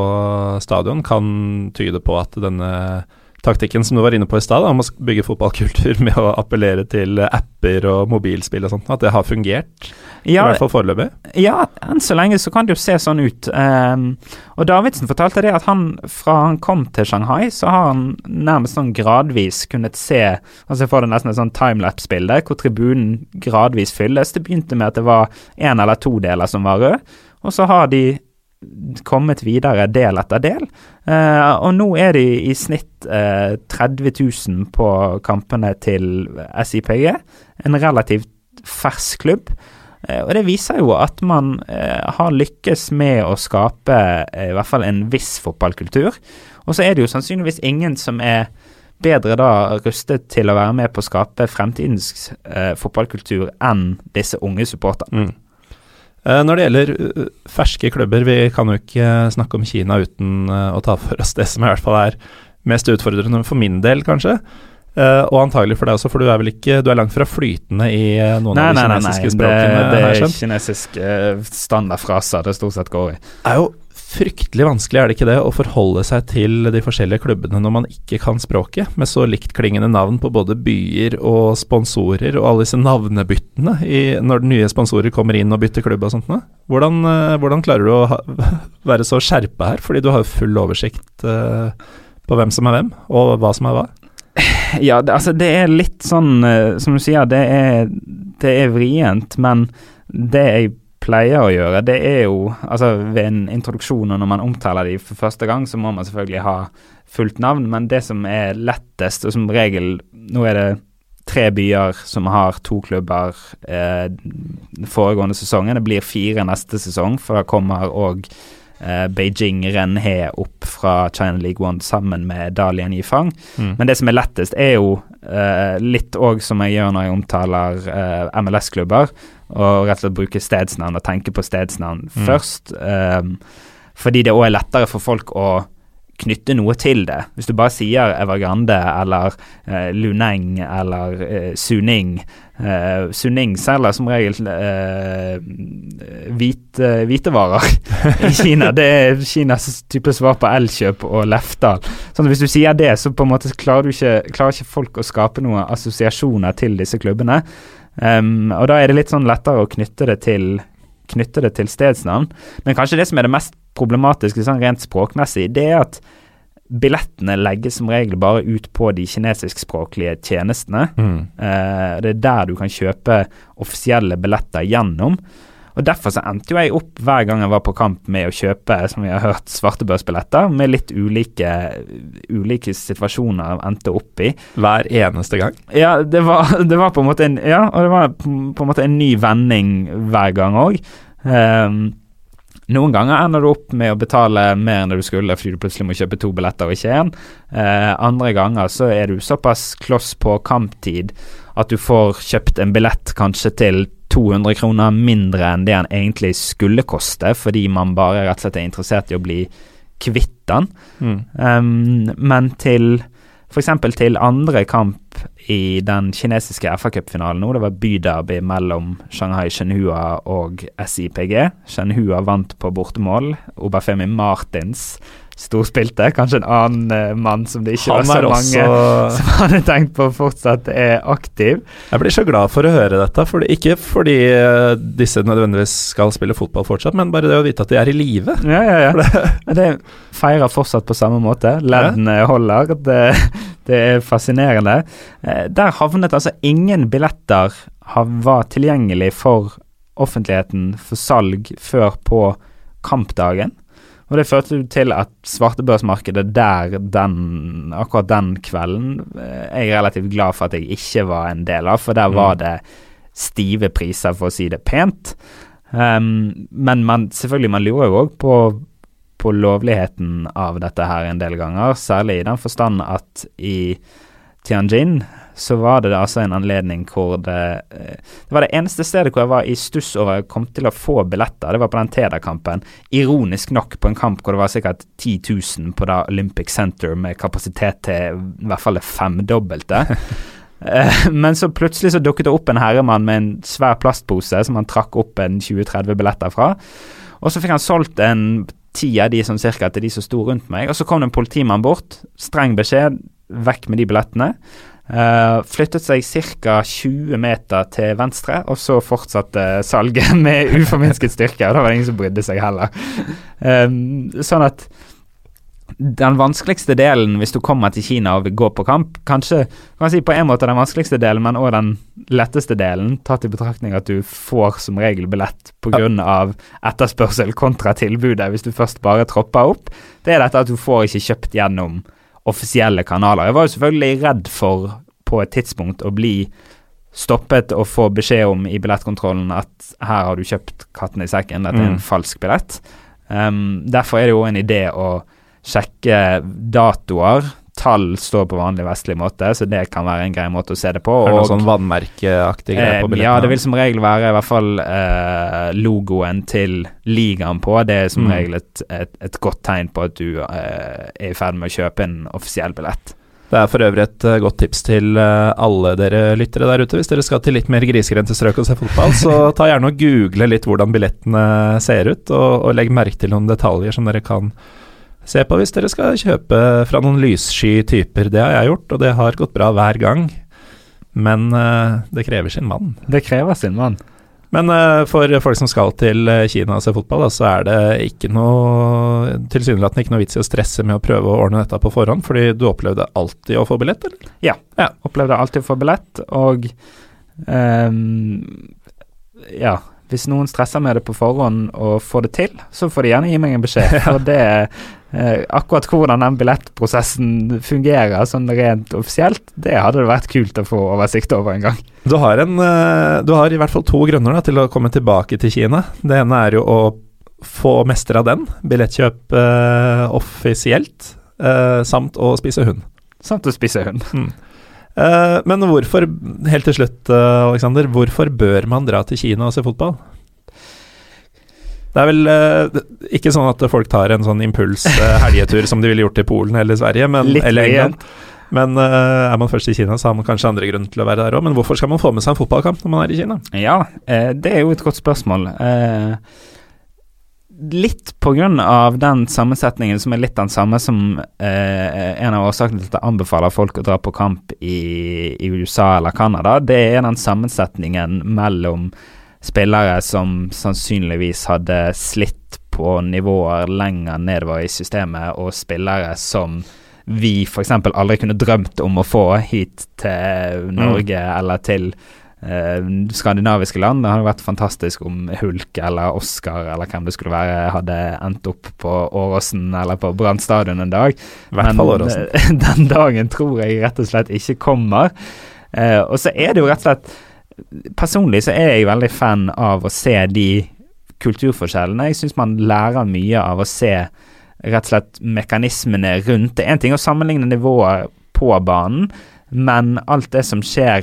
stadion, kan tyde på at denne taktikken som du var inne på i stad, om å bygge fotballkultur med å appellere til apper og mobilspill og sånt, at det har fungert? Ja, I hvert fall foreløpig? Ja, enn så lenge så kan det jo se sånn ut. Um, og Davidsen fortalte det at han fra han kom til Shanghai, så har han nærmest sånn gradvis kunnet se altså Jeg får det nesten et sånn timelapse-bilde hvor tribunen gradvis fylles. Det begynte med at det var én eller to deler som var røde, og så har de kommet videre del etter del. Eh, og nå er de i snitt eh, 30 000 på kampene til SIPG. En relativt fersk klubb. Eh, og det viser jo at man har lykkes med å skape i hvert fall en viss fotballkultur. Og så er det jo sannsynligvis ingen som er bedre da rustet til å være med på å skape fremtidens fotballkultur enn disse unge supporterne. Mm. Eh, når det gjelder eh, ferske klubber, vi kan jo ikke snakke om Kina uten eh, å ta for oss det som i hvert fall er mest utfordrende for min del, kanskje. Og antagelig for deg også, for du er vel ikke Du er langt fra flytende i noen nei, av de kinesiske nei, nei. språkene? Det, det er kinesiske standardfraser det stort sett går i. er jo fryktelig vanskelig, er det ikke det, å forholde seg til de forskjellige klubbene når man ikke kan språket, med så liktklingende navn på både byer og sponsorer og alle disse navnebyttene i, når nye sponsorer kommer inn og bytter klubb og sånt noe? Hvordan, uh, hvordan, klarer du å ha, være så skjerpa her, fordi du har jo full oversikt uh, på hvem som er hvem, og hva som er hva? Ja, det, altså det er litt sånn, uh, som du sier, det er, det er vrient, men det jeg pleier å gjøre, det er jo Altså ved en introduksjon og når man omtaler de for første gang, så må man selvfølgelig ha fullt navn, men det som er lettest, og som regel Nå er det tre byer som har to klubber eh, foregående sesongen. Det blir fire neste sesong, for da kommer òg eh, Beijing Renhe opp fra China League One sammen med Dalian Yifang. Mm. Men det som er lettest, er jo eh, litt òg som jeg gjør når jeg omtaler eh, MLS-klubber, og rett og slett bruke stedsnavn og tenke på stedsnavn Mm. først. Um, fordi det òg er lettere for folk å knytte noe til det. Hvis du bare sier Evergrande eller eh, Luneng eller eh, Suning eh, Suning selger som regel hvit, hvite, hvitevarer i Kina. Det er Kinas type svar på Elkjøp og Lefdal. Sånn Hvis du sier det, så på en måte klarer, du ikke, klarer ikke folk å skape noen assosiasjoner til disse klubbene. Um, og da er det litt sånn lettere å knytte det til knytte det til stedsnavn. Men kanskje det som er det mest problematiske sånn rent språkmessig, det er at billettene legges som regel bare ut på de kinesiskspråklige tjenestene. Mm. Uh, det er der du kan kjøpe offisielle billetter gjennom. Og Derfor så endte jo jeg opp hver gang jeg var på kamp med å kjøpe som vi har hørt, svartebørsbilletter med litt ulike, ulike situasjoner jeg endte opp i. Hver eneste gang. Ja, det var, det var på en måte en Ja, og det var på en måte en ny vending hver gang òg. noen ganger ender du opp med å betale mer enn det du skulle fordi du plutselig må kjøpe to billetter og ikke én. Eh, andre ganger så er du såpass kloss på kamptid at du får kjøpt en billett kanskje til 200 kroner mindre enn det han egentlig skulle koste, fordi man bare rett og slett er interessert i å bli kvitt den. Mm. Um, men til f.eks. til andre kamp i den kinesiske FA-cupfinalen nå, det var byderby mellom Shanghai Shenhua og SIPG. Shenhua vant på bortemål. Obafemi Martins storspilte. Kanskje en annen eh, mann som det ikke var så mange også som hadde tenkt på fortsatt er aktiv. Jeg blir så glad for å høre dette. For ikke fordi eh, disse nødvendigvis skal spille fotball fortsatt, men bare det å vite at de er i live. Ja, ja, ja. Det feirer fortsatt på samme måte. Leddene holder. Det, det er fascinerende. Eh, Der havnet altså ingen billetter har- var tilgjengelig for offentligheten for salg før på kampdagen. Og det førte til at svartebørsmarkedet der den, akkurat den kvelden eh, er jeg relativt glad for at jeg ikke var en del av, for der var det stive priser, for å si det pent. Um, men man, selvfølgelig, man lurer jo òg på, på lovligheten av dette her en del ganger, særlig i den forstand at i Tianjin så var det altså en anledning hvor det eh, Det var det eneste stedet hvor jeg var i stuss over jeg kom til å få billetter. Det var på den Teda-kampen. Ironisk nok på en kamp hvor det var sikkert 10 000 på da Olympic Center med kapasitet til i hvert fall det femdobbelte. Eh, Men så plutselig så dukket det opp en herremann med en svær plastpose som han trakk opp en 20-30 billetter fra. Og så fikk han solgt en ti av de som cirka til de som sto rundt meg. Og så kom det en politimann bort. Streng beskjed, vekk med de billettene. Eh, flyttet seg ca. 20 meter til venstre, og så fortsatte salget med uforminsket styrke. Og da var det ingen som brydde seg heller. Um, sånn at den vanskeligste delen hvis du kommer til Kina og vil gå på kamp, kanskje kan si på en måte den vanskeligste delen, men òg den letteste delen, tatt i betraktning at du får som regel billett pga. av etterspørsel kontra tilbudet hvis du først bare tropper opp, det er dette at du får ikke kjøpt gjennom offisielle kanaler. Jeg var jo selvfølgelig redd for på et tidspunkt å bli stoppet og få beskjed om i billettkontrollen at her har du kjøpt katten i sekken, dette er en Mm. falsk billett. Um, derfor er det jo en idé å sjekke datoer. Tall står på vanlig vestlig måte, så det kan være en grei måte å se det på. Er det noe og- sånn vannmerkeaktig greie Eh, på billettene? ja, det vil som regel være i hvert fall eh, logoen til ligaen på. Det er som Mm. regel et, et, et godt tegn på at du eh, er i ferd med å kjøpe en offisiell billett. Det er for øvrig et eh, godt tips til eh, alle dere lyttere der ute. Hvis dere skal til litt mer grisgrendte strøk og se fotball, så ta gjerne og google litt hvordan billettene ser ut, og, og legg merke til noen detaljer som dere kan se på hvis dere skal kjøpe fra noen lyssky typer. Det har jeg gjort, og det har gått bra hver gang. Men uh, det krever sin mann. Det krever sin mann. Men uh, for folk som skal til eh, Kina og se fotball, da, så er det ikke noe tilsynelatende ikke noe vits i å stresse med å prøve å ordne dette på forhånd, fordi du opplevde alltid å få billett, eller? Ja, Opplevde alltid å få billett, og um, ja. Hvis noen stresser med det på forhånd og får det til, så får de gjerne gi meg en beskjed. For det eh, Akkurat hvordan den billettprosessen fungerer sånn rent offisielt, det hadde det vært kult å få oversikt over en gang. Du har, en, eh, du har i hvert fall to grunner da, til å komme tilbake til Kina. Det ene er jo å få mestre av den, billettkjøp eh, offisielt, eh, samt å spise hund. Samt å spise hund. Mm. Uh, men hvorfor, helt til slutt, Aleksander, Alexander, hvorfor bør man dra til Kina og se fotball? Det er vel uh, ikke sånn at folk tar en sånn impuls helgetur som de ville gjort i Polen eller Sverige, men, eller England. Men er man først i Kina, så har man kanskje andre grunner til å være der òg. Men hvorfor skal man få med seg en fotballkamp når man er i Kina? Ja, det er jo et godt spørsmål. Uh, litt på grunn av den sammensetningen som er litt den samme som eh, en av årsakene til at jeg anbefaler folk å dra på kamp i, i USA eller Canada, det er den sammensetningen mellom spillere som sannsynligvis hadde slitt på nivåer lenger nedover i systemet, og spillere som vi f.eks. aldri kunne drømt om å få hit til Norge mm. eller til skandinaviske land. Det hadde vært fantastisk om Hulk eller Oscar eller hvem det skulle være, hadde endt opp på Åråsen eller på Brann stadion en dag. Men den dagen tror jeg rett og slett ikke kommer. Eh, og så er det jo rett og slett Personlig så er jeg veldig fan av å se de kulturforskjellene. Jeg syns man lærer mye av å se rett og slett mekanismene rundt det. Én ting å sammenligne nivået på banen, men alt det som skjer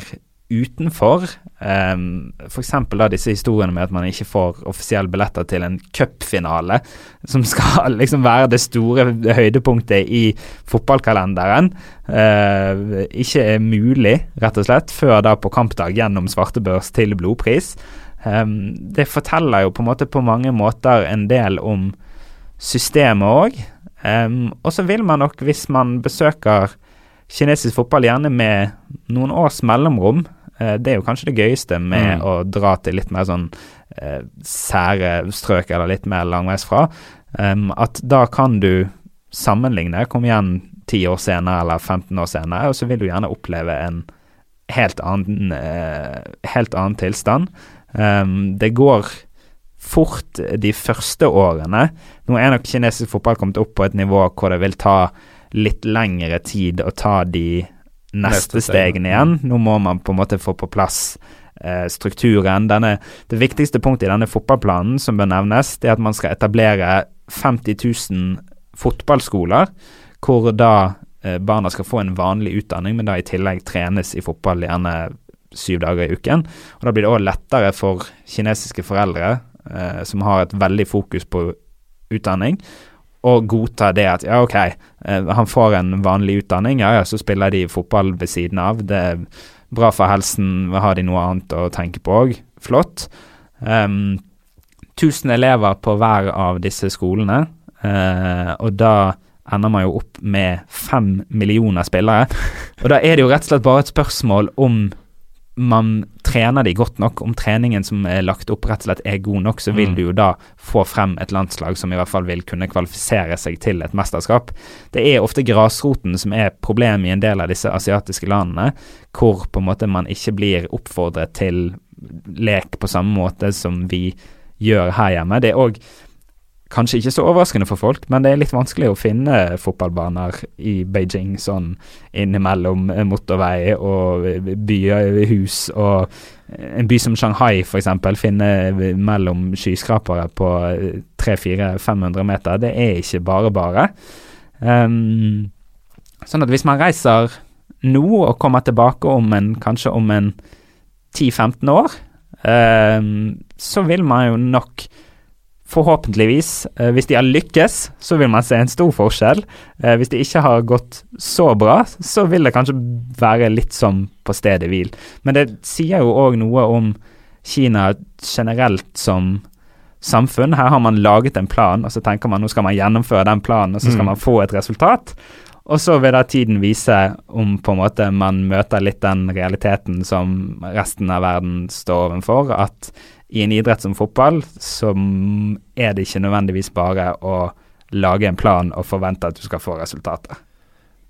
utenfor. Um, F.eks. disse historiene med at man ikke får offisielle billetter til en cupfinale, som skal liksom være det store høydepunktet i fotballkalenderen, uh, ikke er mulig, rett og slett, før da på kampdag gjennom svartebørs til blodpris. Um, det forteller jo på en måte på mange måter en del om systemet òg. Um, og så vil man nok, hvis man besøker kinesisk fotball gjerne med noen års mellomrom. Eh, det er jo kanskje det gøyeste med mm. å dra til litt mer sånn eh, sære strøk, eller litt mer langveisfra. Um, at da kan du sammenligne, kom igjen 10 år senere eller 15 år senere, og så vil du gjerne oppleve en helt annen, eh, helt annen tilstand. Um, det går fort de første årene. Nå er nok kinesisk fotball kommet opp på et nivå hvor det vil ta litt lengre tid å ta de neste, neste stegene igjen. Nå må man på en måte få på plass eh, strukturen. Denne, det viktigste punktet i denne fotballplanen som bør nevnes, det er at man skal etablere 50 000 fotballskoler, hvor da eh, barna skal få en vanlig utdanning, men da i tillegg trenes i fotball gjerne syv dager i uken. Og Da blir det òg lettere for kinesiske foreldre eh, som har et veldig fokus på utdanning, og godta det at ja, OK, eh, han får en vanlig utdanning, ja ja, så spiller de fotball ved siden av. Det er bra for helsen, har de noe annet å tenke på òg. Flott. Um, 1000 elever på hver av disse skolene, uh, og da ender man jo opp med fem millioner spillere. Og da er det jo rett og slett bare et spørsmål om man trener de godt nok, om treningen som er lagt opp rett og slett er god nok, så vil mm. du jo da få frem et landslag som i hvert fall vil kunne kvalifisere seg til et mesterskap. Det er ofte grasroten som er problemet i en del av disse asiatiske landene, hvor på en måte man ikke blir oppfordret til lek på samme måte som vi gjør her hjemme. Det er òg kanskje ikke så overraskende for folk, men det er litt vanskelig å finne fotballbaner i Beijing sånn innimellom motorvei og byhus. Og en by som Shanghai f.eks. finne mellom skyskrapere på 300-400-500 meter. Det er ikke bare bare. Um, sånn at hvis man reiser nå og kommer tilbake om en, kanskje om en 10-15 år, um, så vil man jo nok Forhåpentligvis, eh, hvis de har lykkes, så vil man se en stor forskjell. Eh, hvis de ikke har gått så bra, så vil det kanskje være litt som på stedet hvil. Men det sier jo òg noe om Kina generelt som samfunn. Her har man laget en plan, og så tenker man nå skal man gjennomføre den planen, og så skal mm. man få et resultat. Og så vil da tiden vise om på en måte man møter litt den realiteten som resten av verden står overfor, at i en idrett som fotball, så er det ikke nødvendigvis bare å lage en plan og forvente at du skal få resultater.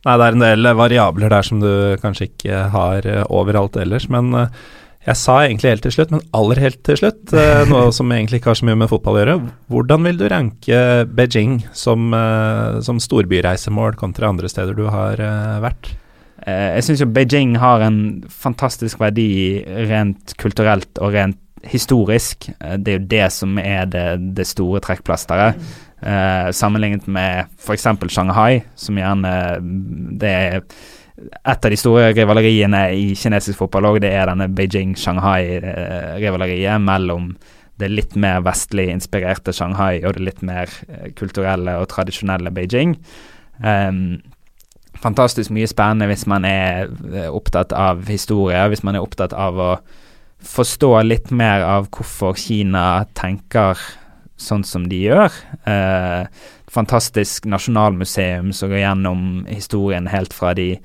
Nei, det er en del variabler der som du kanskje ikke har eh, overalt ellers, men eh, Jeg sa egentlig helt til slutt, men aller helt til slutt, eh, noe som egentlig ikke har så mye med fotball å gjøre. Hvordan vil du ranke Beijing som, som storbyreisemål kontra andre steder du har vært? Jeg syns jo Beijing har en fantastisk verdi rent kulturelt og rent historisk. Det er jo det som er det, det store trekkplasteret. Eh, sammenlignet med f.eks. Shanghai, som gjerne Det er et av de store rivaleriene i kinesisk fotball òg, det er denne Beijing-Shanghai-rivaleriet mellom det litt mer vestlig inspirerte Shanghai og det litt mer eh, kulturelle og tradisjonelle Beijing. Um, fantastisk mye spennende hvis man er eh, opptatt av historie, hvis man er opptatt av å forstå litt mer av hvorfor Kina tenker sånn som de gjør. Eh, fantastisk nasjonalmuseum som går gjennom historien helt fra de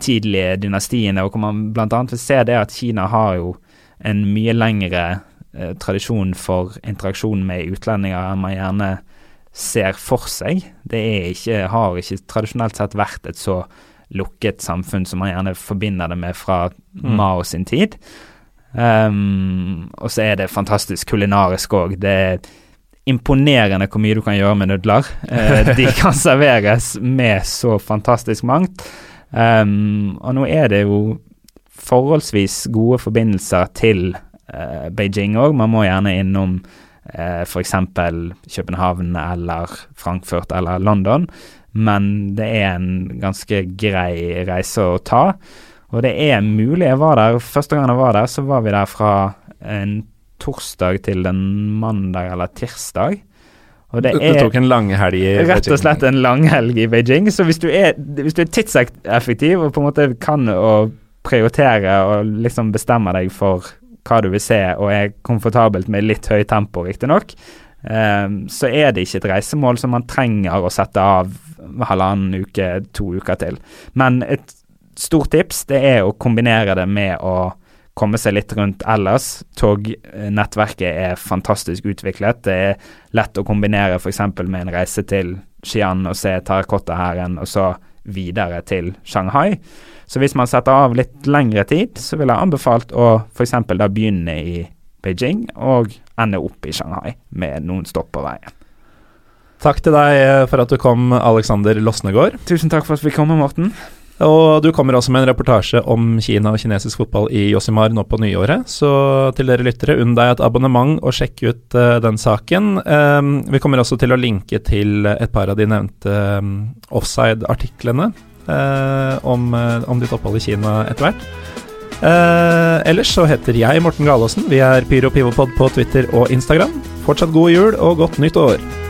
tidlige dynastiene, og hvor man bl.a. vil se det at Kina har jo en mye lengre eh, tradisjon for interaksjon med utlendinger enn man gjerne ser for seg. Det ikke, har ikke tradisjonelt sett vært et så lukket samfunn som man gjerne forbinder det med fra mm. Mao sin tid. Um, og så er det fantastisk kulinarisk òg. Det er imponerende hvor mye du kan gjøre med nudler. Uh, de kan serveres med så fantastisk mangt. Um, og nå er det jo forholdsvis gode forbindelser til uh, Beijing òg. Man må gjerne innom uh, f.eks. København eller Frankfurt eller London, men det er en ganske grei reise å ta. Og det er mulig. Jeg var der, Første gang jeg var der, så var vi der fra en torsdag til en mandag eller tirsdag. Og det, er, tok en langhelg i Beijing? Rett og slett en langhelg i Beijing. Så hvis du er, hvis du er tidseffektiv og på en måte kan å prioritere og liksom bestemme deg for hva du vil se, og er komfortabelt med litt høyt tempo, riktignok, um, så er det ikke et reisemål som man trenger å sette av halvannen uke, to uker til. Men et stort tips det er å kombinere det med å komme seg litt rundt ellers. Tognettverket er fantastisk utviklet. Det er lett å kombinere f.eks. med en reise til Xi'an og se terrakottahæren, og så videre til Shanghai. Så hvis man setter av litt lengre tid, så vil jeg anbefalt å f.eks. da begynne i Beijing og ende opp i Shanghai med noen stopp på veien. Takk til deg for at du kom, Alexander Losnegård. Tusen takk for at vi kom, Morten. Og du kommer også med en reportasje om Kina og kinesisk fotball i Josimar nå på nyåret. Så til dere lyttere, unn deg et abonnement og sjekk ut uh, den saken. Um, vi kommer også til å linke til et par av de nevnte um, offside-artiklene uh, om, uh, om, ditt opphold i Kina etter hvert. ellers så heter jeg Morten Galaasen. Vi er Pyro Pivopod på Twitter og Instagram. Fortsatt god jul og godt nytt år.